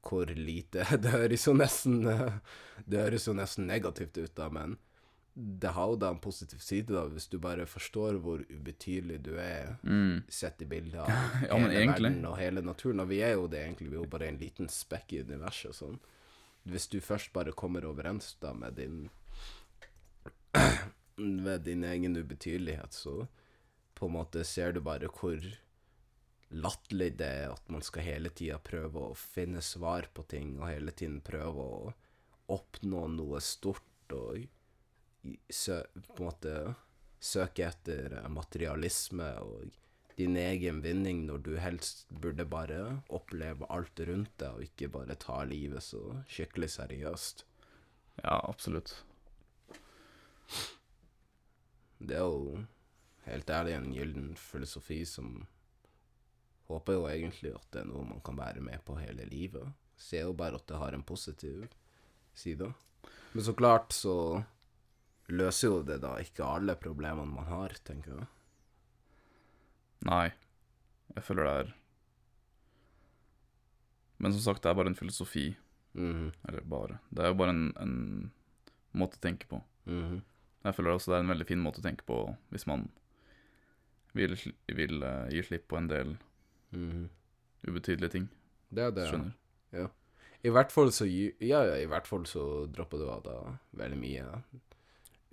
Speaker 2: hvor lite Det høres jo nesten Det høres jo nesten negativt ut, da, men det har jo da en positiv side, da, hvis du bare forstår hvor ubetydelig du er,
Speaker 1: Mm.
Speaker 2: sett i bildet av
Speaker 1: Ja,
Speaker 2: hele
Speaker 1: egentlig.
Speaker 2: verden og hele naturen. Og vi er jo det egentlig, vi er jo bare en liten spekk i universet. Sånn. Hvis du først bare kommer overens da med din Med din egen ubetydelighet, så på en måte ser du bare hvor latterlig det er at man skal hele tida prøve å finne svar på ting, og hele tiden prøve å oppnå noe stort og sø, på en måte søke etter materialisme og din egen vinning når du helst burde bare oppleve alt rundt deg, og ikke bare ta livet så skikkelig seriøst.
Speaker 1: Ja, absolutt.
Speaker 2: Det er jo helt ærlig en gyllen filosofi som håper jo egentlig at det er noe man kan være med på hele livet. Ser jo bare at det har en positiv side. Men så klart så løser jo det da ikke alle problemene man har, tenker jeg.
Speaker 1: Nei. Jeg føler det er Men som sagt, det er bare en filosofi.
Speaker 2: Mhm,
Speaker 1: Eller bare. Det er jo bare en, en måte å tenke på.
Speaker 2: mhm.
Speaker 1: Jeg føler også det er en veldig fin måte å tenke på hvis man vil, vil uh, gi slipp på en del
Speaker 2: mm.
Speaker 1: ubetydelige ting.
Speaker 2: Det er det.
Speaker 1: Skjønner.
Speaker 2: I hvert fall så Ja, ja, i hvert fall så dropper du av da veldig mye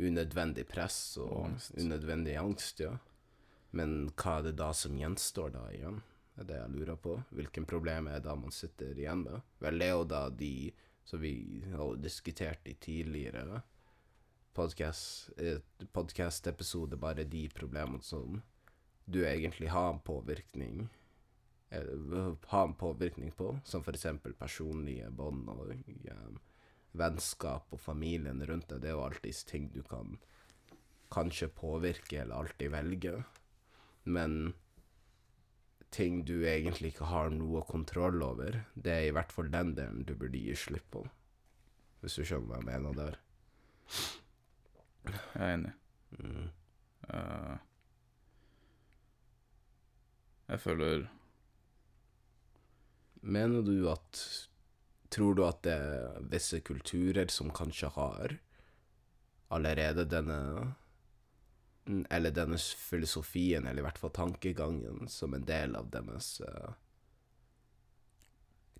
Speaker 2: unødvendig press og,
Speaker 1: Og angst.
Speaker 2: unødvendig angst, ja. Men hva er det da som gjenstår da igjen? Det er det jeg lurer på. Hvilken problem er det da man sitter igjen med? Vel, det er jo da de som vi har diskutert i tidligere podcast-episode, bare de problemene som du egentlig har en påvirkning har ha en påvirkning på, som eksempel personlige bånd og um, vennskap og familien rundt deg. Det er jo alltid ting du kan kanskje påvirke eller alltid velge, men ting du egentlig ikke har noe kontroll over, det er i hvert fall den delen du burde gi slipp på. Hvis du skjønner hva jeg mener der.
Speaker 1: Jeg er enig.
Speaker 2: Mm.
Speaker 1: Uh, jeg føler
Speaker 2: Mener du at Tror du at det er visse kulturer som kanskje har allerede denne Eller denne filosofien, eller i hvert fall tankegangen, som en del av deres uh,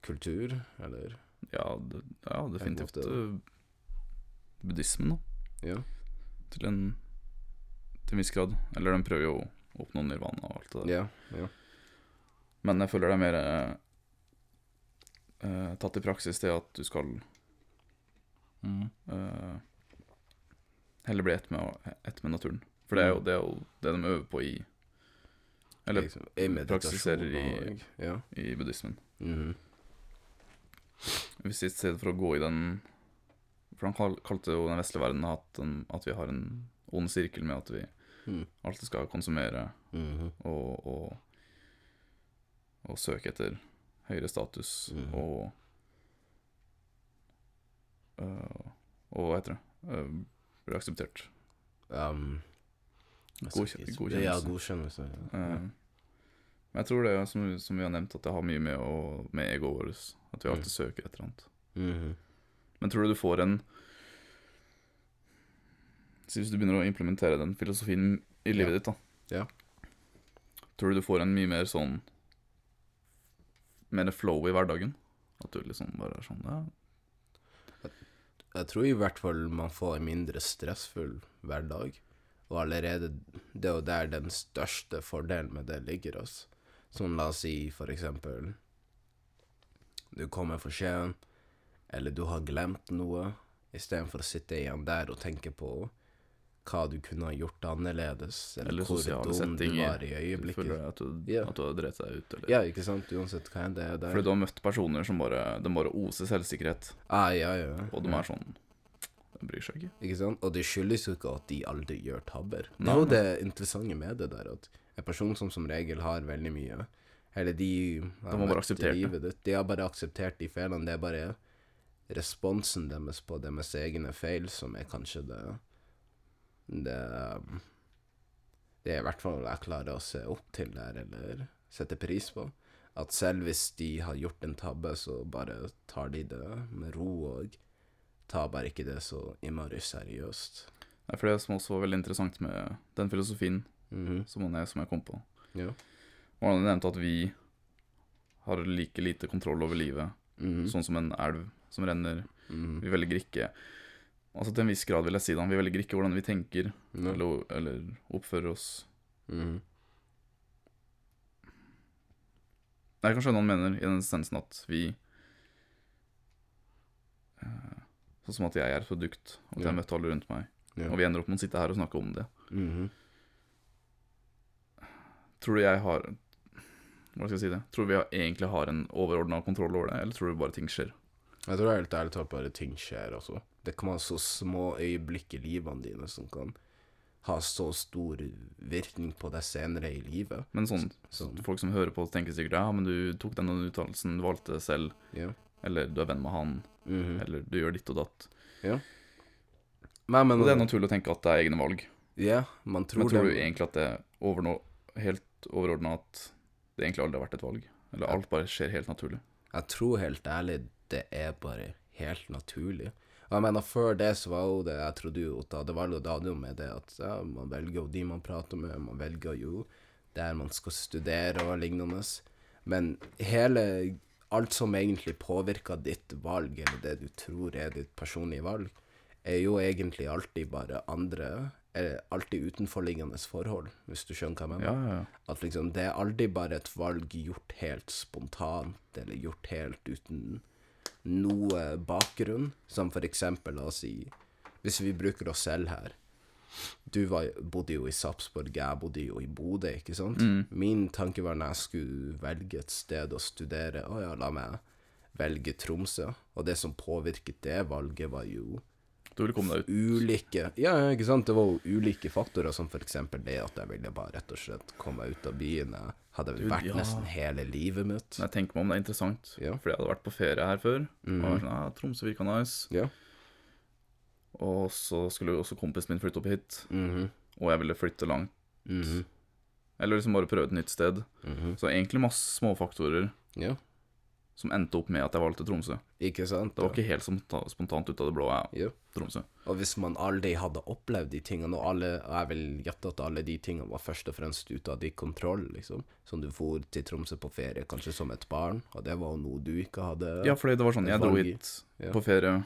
Speaker 2: kultur, eller
Speaker 1: Ja, det, ja definitivt eh, buddhismen, da.
Speaker 2: Ja.
Speaker 1: Til en, til en viss grad. Eller den prøver jo å oppnå nirvana og alt det der.
Speaker 2: Yeah, yeah.
Speaker 1: Men jeg føler det er mer eh, eh, tatt i praksis det at du skal eh, heller bli ett med, ett med naturen. For det er jo det, er jo det de øver på i Eller
Speaker 2: liksom, i
Speaker 1: praksiserer i-
Speaker 2: og Ja.
Speaker 1: i buddhismen.
Speaker 2: Mhm.
Speaker 1: Hvis i stedet for å gå i den For han kalte jo den vestlige verden at, at vi har en ond sirkel med at vi
Speaker 2: Mm.
Speaker 1: alltid skal konsumere
Speaker 2: Mhm.
Speaker 1: og, og, og søke etter høyere status
Speaker 2: Mhm.
Speaker 1: og øh, Og hva heter det? Øh, bli akseptert.
Speaker 2: Um,
Speaker 1: godkjennelse.
Speaker 2: Ja, godkjennelse. Ja.
Speaker 1: Men jeg tror det, som, som vi har nevnt, at det har mye med, å, med egoet vårt. At vi alltid
Speaker 2: Mm.
Speaker 1: søker et eller annet.
Speaker 2: Mhm.
Speaker 1: Men tror du du får en Så Hvis du begynner å implementere den filosofien i livet
Speaker 2: Ja.
Speaker 1: ditt, da
Speaker 2: Ja.
Speaker 1: Tror du du får en mye mer sånn Mer flow i hverdagen? At du liksom bare er sånn Ja,
Speaker 2: Jeg tror i hvert fall man får en mindre stressfull hverdag. Og allerede det er jo der den største fordelen med det ligger oss. Som la oss si for eksempel Du kommer for sent, eller du har glemt noe, istedenfor å sitte igjen der og tenke på hva du kunne ha gjort annerledes, eller,
Speaker 1: Eller
Speaker 2: hvor dum du var i
Speaker 1: Du
Speaker 2: øyeblikket.
Speaker 1: føler at du,
Speaker 2: Ja.
Speaker 1: at du har drept deg ut, eller
Speaker 2: Ja, ikke sant? Uansett hva enn det er der.
Speaker 1: Fordi du har møtt personer som bare De bare oser selvsikkerhet,
Speaker 2: ah, ja, ja.
Speaker 1: og de er sånn De bryr seg ikke.
Speaker 2: Ikke sant? Og det skyldes jo ikke at de aldri gjør tabber. Det er jo det interessante med det der, at en person som som regel har veldig mye Eller de har
Speaker 1: De har bare akseptert det.
Speaker 2: De har bare akseptert de feilene. Det er bare responsen deres på deres egne feil som er kanskje det Det Det er i hvert fall jeg klarer å se opp til der, eller sette pris på. At selv hvis de har gjort en tabbe, så bare tar de det med ro og tar bare ikke det så innmari seriøst.
Speaker 1: Nei, For det som også var veldig interessant med den filosofien
Speaker 2: Mhm.
Speaker 1: som, han er, som jeg kom på,
Speaker 2: Ja.
Speaker 1: var han nevnte at vi har like lite kontroll over livet,
Speaker 2: Mhm.
Speaker 1: sånn som en elv som renner.
Speaker 2: Mm.
Speaker 1: Vi velger ikke Altså til en viss grad, vil jeg si da, vi velger ikke hvordan vi tenker
Speaker 2: mm.
Speaker 1: eller, eller oppfører oss.
Speaker 2: Mm.
Speaker 1: Jeg kan skjønne hva han mener, i den essensen at vi eh, Sånn som at jeg er et produkt, og at
Speaker 2: Ja.
Speaker 1: jeg møtte alle rundt meg.
Speaker 2: Ja.
Speaker 1: Og vi ender opp med å sitte her og snakke om det.
Speaker 2: Mhm.
Speaker 1: Tror du jeg har Hva skal jeg si det? Tror du vi egentlig har en overordna kontroll over det, eller tror du bare ting skjer?
Speaker 2: Jeg tror helt ærlig talt bare ting skjer, også. Det kan være så små øyeblikk i livene dine som kan ha så stor virkning på deg senere i livet.
Speaker 1: Men sånn,
Speaker 2: Sånn.
Speaker 1: folk som hører på, tenker sikkert ja, men du tok den uttalelsen, du valgte det selv,
Speaker 2: yeah.
Speaker 1: eller du er venn med han,
Speaker 2: Mhm.
Speaker 1: eller du gjør ditt og datt.
Speaker 2: Men, men
Speaker 1: Og det er naturlig å tenke at det er egne valg.
Speaker 2: Ja, man tror
Speaker 1: Men tror du egentlig at det er over noe, helt overordna at det egentlig aldri har vært et valg? Eller alt bare skjer helt naturlig?
Speaker 2: Jeg tror helt ærlig det er bare helt naturlig. Og jeg mener, før det så var jo det Jeg trodde jo at det var jo det hadde jo med det at ja, man velger jo de man prater med, man velger jo der man skal studere og lignende. Men hele Alt som egentlig påvirker ditt valg, eller det du tror er ditt personlige valg, er jo egentlig alltid bare andre Eller alltid utenforliggende forhold, hvis du skjønner hva jeg mener.
Speaker 1: Ja, ja, ja.
Speaker 2: At liksom, det er aldri bare et valg gjort helt spontant, eller gjort helt uten noe bakgrunn, som for eksempel, la oss si, hvis vi bruker oss selv her. Du var, bodde jo i Sarpsborg, jeg bodde jo i Bodø, ikke sant?
Speaker 1: Mm.
Speaker 2: Min tanke var når jeg skulle velge et sted å studere, å ja, la meg velge Tromsø, og det som påvirket det valget var jo
Speaker 1: Du ville komme deg ut.
Speaker 2: ulike Ja, ja, ikke sant. Det var jo ulike faktorer, som for eksempel det at jeg ville bare rett og slett komme meg ut av byen. Jeg hadde
Speaker 1: Du,
Speaker 2: vært
Speaker 1: ja.
Speaker 2: nesten hele livet mitt.
Speaker 1: Jeg tenker meg om, det er interessant.
Speaker 2: Ja.
Speaker 1: Fordi jeg hadde vært på ferie her før. Og
Speaker 2: Mhm.
Speaker 1: var sånn, ja, Tromsø virka nice.
Speaker 2: Ja.
Speaker 1: Og så skulle også kompisen min flytte opp hit.
Speaker 2: Mhm.
Speaker 1: Og jeg ville flytte langt.
Speaker 2: Mhm.
Speaker 1: Eller liksom bare prøve et nytt sted.
Speaker 2: -hmm.
Speaker 1: Så egentlig masse småfaktorer
Speaker 2: Ja.
Speaker 1: Som endte opp med at jeg valgte Tromsø.
Speaker 2: Ikke sant?
Speaker 1: Det var ikke helt sponta- spontant ut av det blå. Jeg,
Speaker 2: yep.
Speaker 1: Tromsø.
Speaker 2: Og hvis man aldri hadde opplevd de tingene, og alle, og jeg vil gjette at alle de tingene var først og fremst ute av din kontroll, liksom, som du for til Tromsø på ferie, kanskje som et barn, og det var jo noe du ikke hadde
Speaker 1: Ja, fordi det var sånn, jeg dro hit
Speaker 2: Ja.
Speaker 1: på ferie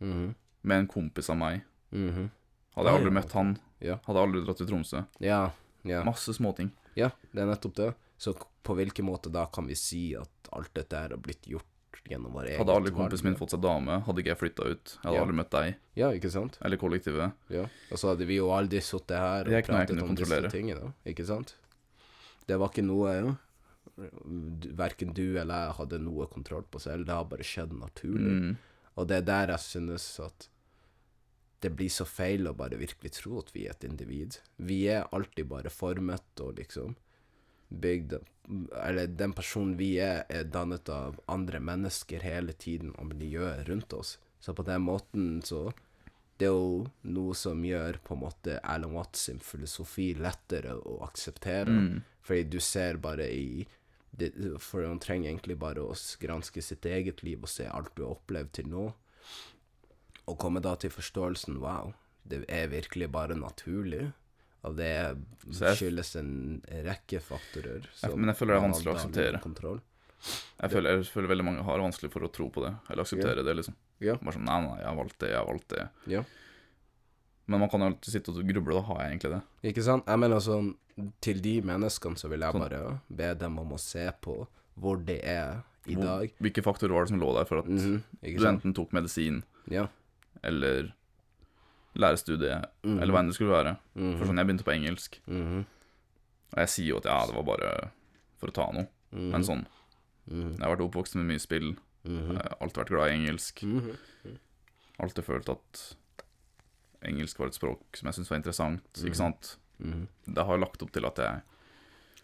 Speaker 2: Mhm,
Speaker 1: med en kompis av meg.
Speaker 2: mhm.
Speaker 1: Hadde jeg aldri møtt han,
Speaker 2: Ja.
Speaker 1: hadde aldri dratt til Tromsø.
Speaker 2: Ja, ja.
Speaker 1: Masse småting.
Speaker 2: Ja, det er nettopp det. Så på hvilken måte da kan vi si at alt dette her har blitt gjort gjennom vår egen
Speaker 1: Hadde aldri kompisen min fått seg dame, hadde ikke jeg flytta ut. Jeg hadde
Speaker 2: Ja.
Speaker 1: aldri møtt deg,
Speaker 2: Ja, ikke sant?
Speaker 1: eller kollektivet.
Speaker 2: Ja. Og så hadde vi jo aldri sittet her
Speaker 1: er
Speaker 2: og pratet om disse tingene, ikke sant? Det var ikke noe ja. Verken du eller jeg hadde noe kontroll på selv, det har bare skjedd naturlig.
Speaker 1: Mm.
Speaker 2: Og det er der jeg synes at det blir så feil å bare virkelig tro at vi er et individ. Vi er alltid bare formet og liksom bygd Eller den personen vi er, er dannet av andre mennesker hele tiden og miljøet rundt oss. Så på den måten så Det er jo noe som gjør på en måte Alan Watts sin filosofi lettere å akseptere.
Speaker 1: Mm.
Speaker 2: Fordi du ser bare i det, For han trenger egentlig bare å granske sitt eget liv og se alt du har opplevd til nå. Og komme da til forståelsen wow, det er virkelig bare naturlig. Og det skyldes en rekke faktorer.
Speaker 1: Jeg- men jeg føler det er vanskelig å akseptere. Jeg, føler, jeg føler veldig mange har vanskelig for å tro på det, eller akseptere det, liksom.
Speaker 2: Ja.
Speaker 1: Bare sånn nei, nei, jeg har valgt det, jeg har valgt det.
Speaker 2: Ja.
Speaker 1: Men man kan jo alltid sitte og gruble, da har jeg egentlig det.
Speaker 2: Ikke sant? Jeg mener sånn, til de menneskene så vil jeg
Speaker 1: Sånn.
Speaker 2: bare be dem om å se på hvor det er i
Speaker 1: Hvor-
Speaker 2: dag.
Speaker 1: Hvilke faktorer var det som lå der for at
Speaker 2: mm -hmm.
Speaker 1: du enten tok medisin,
Speaker 2: Ja.
Speaker 1: eller lærerstudie,
Speaker 2: mm.
Speaker 1: eller hva enn det skulle være.
Speaker 2: Mm.
Speaker 1: For sånn, jeg begynte på engelsk,
Speaker 2: Mm.
Speaker 1: og jeg sier jo at ja, det var bare for å ta noe.
Speaker 2: Mhm.
Speaker 1: Men sånn,
Speaker 2: Mhm.
Speaker 1: jeg har vært oppvokst med mye spill, mm. alltid vært glad i engelsk.
Speaker 2: Mhm.
Speaker 1: Alltid følt at engelsk var et språk som jeg syntes var interessant, ikke sant? Det har lagt opp til at jeg,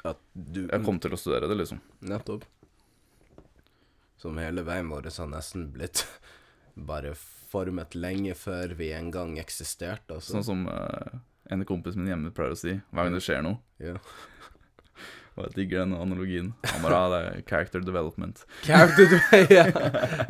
Speaker 2: At du
Speaker 1: jeg kom til å studere det, liksom.
Speaker 2: Nettopp. Som hele veien vår har nesten blitt bare formet lenge før vi engang eksisterte, altså.
Speaker 1: Sånn som uh, en kompis min hjemme pleier å si, hver gang det skjer noe.
Speaker 2: Ja.
Speaker 1: Og jeg digger den analogien. Han bare, ja, det er character development.
Speaker 2: Character development, ja.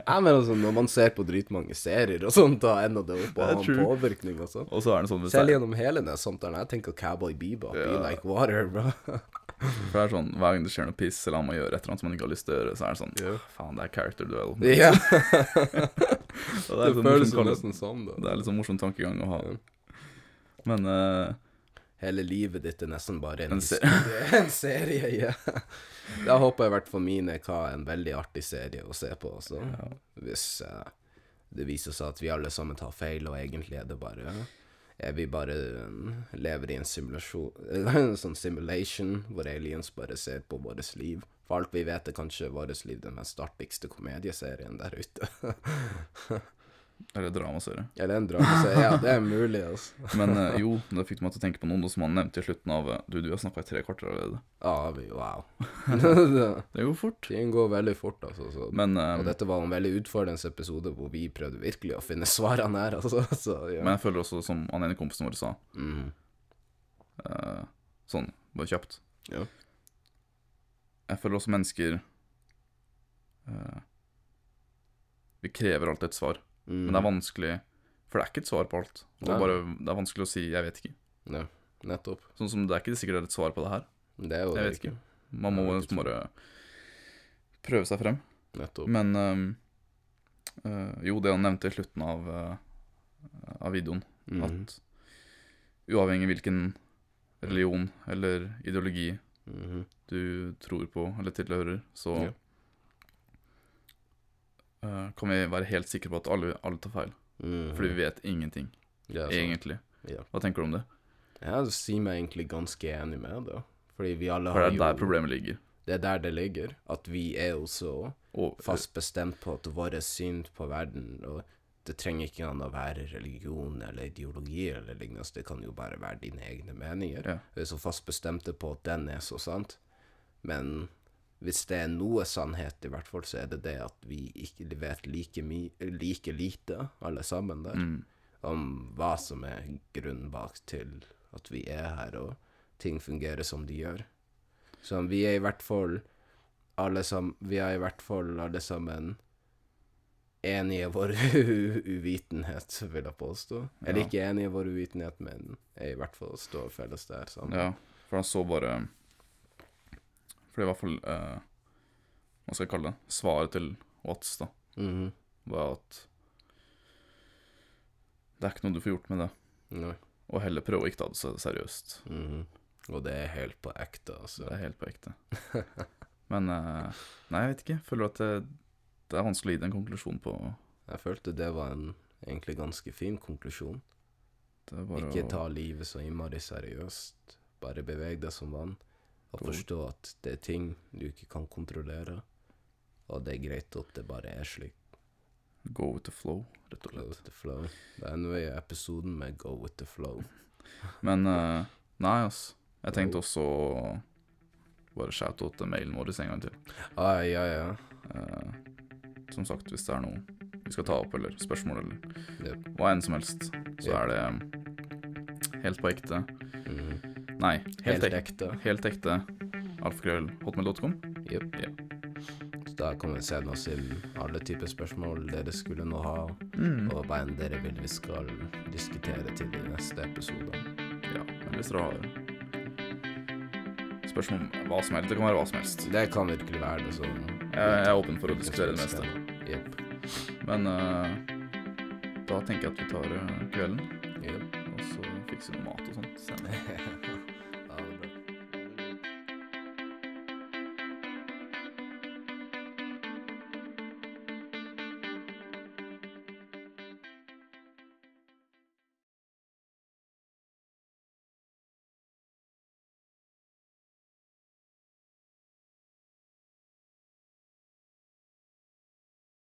Speaker 2: Jeg mener sånn, når man ser på dritmange serier og sånt, da ender det opp å
Speaker 1: Det
Speaker 2: ha påvirkning og sånn.
Speaker 1: Og så er det sånn
Speaker 2: Selv gjennom hele den samtalen, jeg tenker Cowboy Bebop, be like water, bro.
Speaker 1: for det er sånn, hver gang det skjer noe piss, eller han må gjøre et eller annet som han ikke har lyst til å gjøre, så er det sånn,
Speaker 2: yeah.
Speaker 1: faen, det er character development.
Speaker 2: Ja.
Speaker 1: Det,
Speaker 2: Det
Speaker 1: sånn
Speaker 2: føles jo nesten sånn, da.
Speaker 1: det er litt sånn morsom tankegang å ha. Men eh,
Speaker 2: Hele livet ditt er nesten bare en,
Speaker 1: En se-
Speaker 2: en serie, ja. Da håper jeg i hvert fall mine hva en veldig artig serie å se på, altså. Hvis uh, det viser seg at vi alle sammen tar feil, og egentlig er det bare er vi bare um, lever i en simulasjon En sånn simulation hvor aliens bare ser på vårt liv. For alt vi vet, er kanskje vårt liv den mest artigste komedieserien der ute.
Speaker 1: eller dramaserie.
Speaker 2: Eller en dramaserie. Ja, det er mulig, altså.
Speaker 1: Men eh, jo, det fikk meg til å tenke på noe som han nevnte i slutten av eh, Du, du har snakka i tre kvarter allerede.
Speaker 2: Ja, vi, wow. Det-
Speaker 1: Det går fort.
Speaker 2: Ting går veldig fort, altså. Så.
Speaker 1: Men, eh,
Speaker 2: Og dette var en veldig utfordrende episode hvor vi prøvde virkelig å finne svarene her, altså. Så, ja.
Speaker 1: men jeg føler også, som han ene kompisen vår sa,
Speaker 2: mm.
Speaker 1: eh, sånn bare kjapt
Speaker 2: Ja.
Speaker 1: Jeg føler også mennesker eh, Vi krever alltid et svar,
Speaker 2: Mhm.
Speaker 1: men det er vanskelig For det er ikke et svar på alt. Det
Speaker 2: er,
Speaker 1: bare, det er vanskelig å si 'jeg vet ikke'.
Speaker 2: Ja, nettopp.
Speaker 1: Sånn som det er ikke sikkert det er et svar på det her.
Speaker 2: Det er jo
Speaker 1: Jeg
Speaker 2: det
Speaker 1: vet ikke. Man må bare prøve seg frem.
Speaker 2: Nettopp.
Speaker 1: Men eh, jo, det han nevnte i slutten av, eh, av videoen,
Speaker 2: mm.
Speaker 1: at uavhengig hvilken religion eller ideologi
Speaker 2: Mhm.
Speaker 1: du tror på eller tilhører, så
Speaker 2: Ja.
Speaker 1: Eh, kan vi være helt sikre på at alle, alle tar feil.
Speaker 2: Mm.
Speaker 1: Fordi vi vet ingenting,
Speaker 2: Ja,
Speaker 1: egentlig.
Speaker 2: Ja.
Speaker 1: Hva tenker du om det?
Speaker 2: Jeg sier meg egentlig ganske enig med det. Fordi vi alle har
Speaker 1: For
Speaker 2: har
Speaker 1: det
Speaker 2: jo
Speaker 1: er der problemet ligger.
Speaker 2: Det er der det ligger. At vi er jo så
Speaker 1: Og,
Speaker 2: fast bestemt på at vårt syn på verden og Det trenger ikke an å være religion eller ideologi eller lignende, det kan jo bare være dine egne meninger.
Speaker 1: Ja.
Speaker 2: Vi er så fast bestemte på at den er så sant. Men hvis det er noe sannhet, i hvert fall, så er det det at vi ikke vet like, like lite, alle sammen der,
Speaker 1: mm,
Speaker 2: om hva som er grunnen bak til at vi er her, og ting fungerer som de gjør. Så vi er i hvert fall alle sammen Vi er i hvert fall alle sammen enige i vår uvitenhet, vil jeg påstå. Eller ikke enige i vår uvitenhet, men er i hvert fall står felles der sammen.
Speaker 1: Ja, for han så bare For det er i hvert fall eh, Hva skal jeg kalle det? Svaret til Watts, da,
Speaker 2: Mm.
Speaker 1: var at det er ikke noe du får gjort med det,
Speaker 2: Nei.
Speaker 1: og heller prøve å ikke ta det så seriøst.
Speaker 2: Mhm. Og det er helt på ekte, altså.
Speaker 1: Det er helt på ekte. Men eh, Nei, jeg vet ikke. Føler at det, det er vanskelig å gi det en konklusjon på.
Speaker 2: Jeg følte det var en egentlig ganske fin konklusjon. Ikke ta livet så innmari seriøst. Bare beveg deg som vann. Og forstå at det er ting du ikke kan kontrollere. Og det er greit at det bare er slik.
Speaker 1: Go with the flow, rett og slett.
Speaker 2: Go with the flow. Det er nå i episoden med Go with the flow.
Speaker 1: Men uh, nei, altså. Jeg tenkte også å bare shoute out mailen vår en gang til.
Speaker 2: Ah, ja, ja.
Speaker 1: Uh, som sagt, hvis det er noe vi skal ta opp, eller spørsmål, eller
Speaker 2: Yep.
Speaker 1: hva enn som helst, så
Speaker 2: yep.
Speaker 1: er det helt på ekte
Speaker 2: Mhm.
Speaker 1: Nei, helt,
Speaker 2: Helt ekte.
Speaker 1: helt ekte. Alfakrøll hotmail.com.
Speaker 2: Jepp.
Speaker 1: Ja.
Speaker 2: Så da kan vi sende oss inn alle typer spørsmål dere skulle nå ha,
Speaker 1: Mm.
Speaker 2: og hva enn dere vil vi skal diskutere til i neste episode.
Speaker 1: Ja, men hvis dere har spørsmål om hva som helst, det kan være hva som helst.
Speaker 2: Det kan virkelig være det
Speaker 1: Jeg, jeg er åpen for å diskutere det meste.
Speaker 2: Jepp.
Speaker 1: Men uh, da tenker jeg at vi tar eh, kvelden,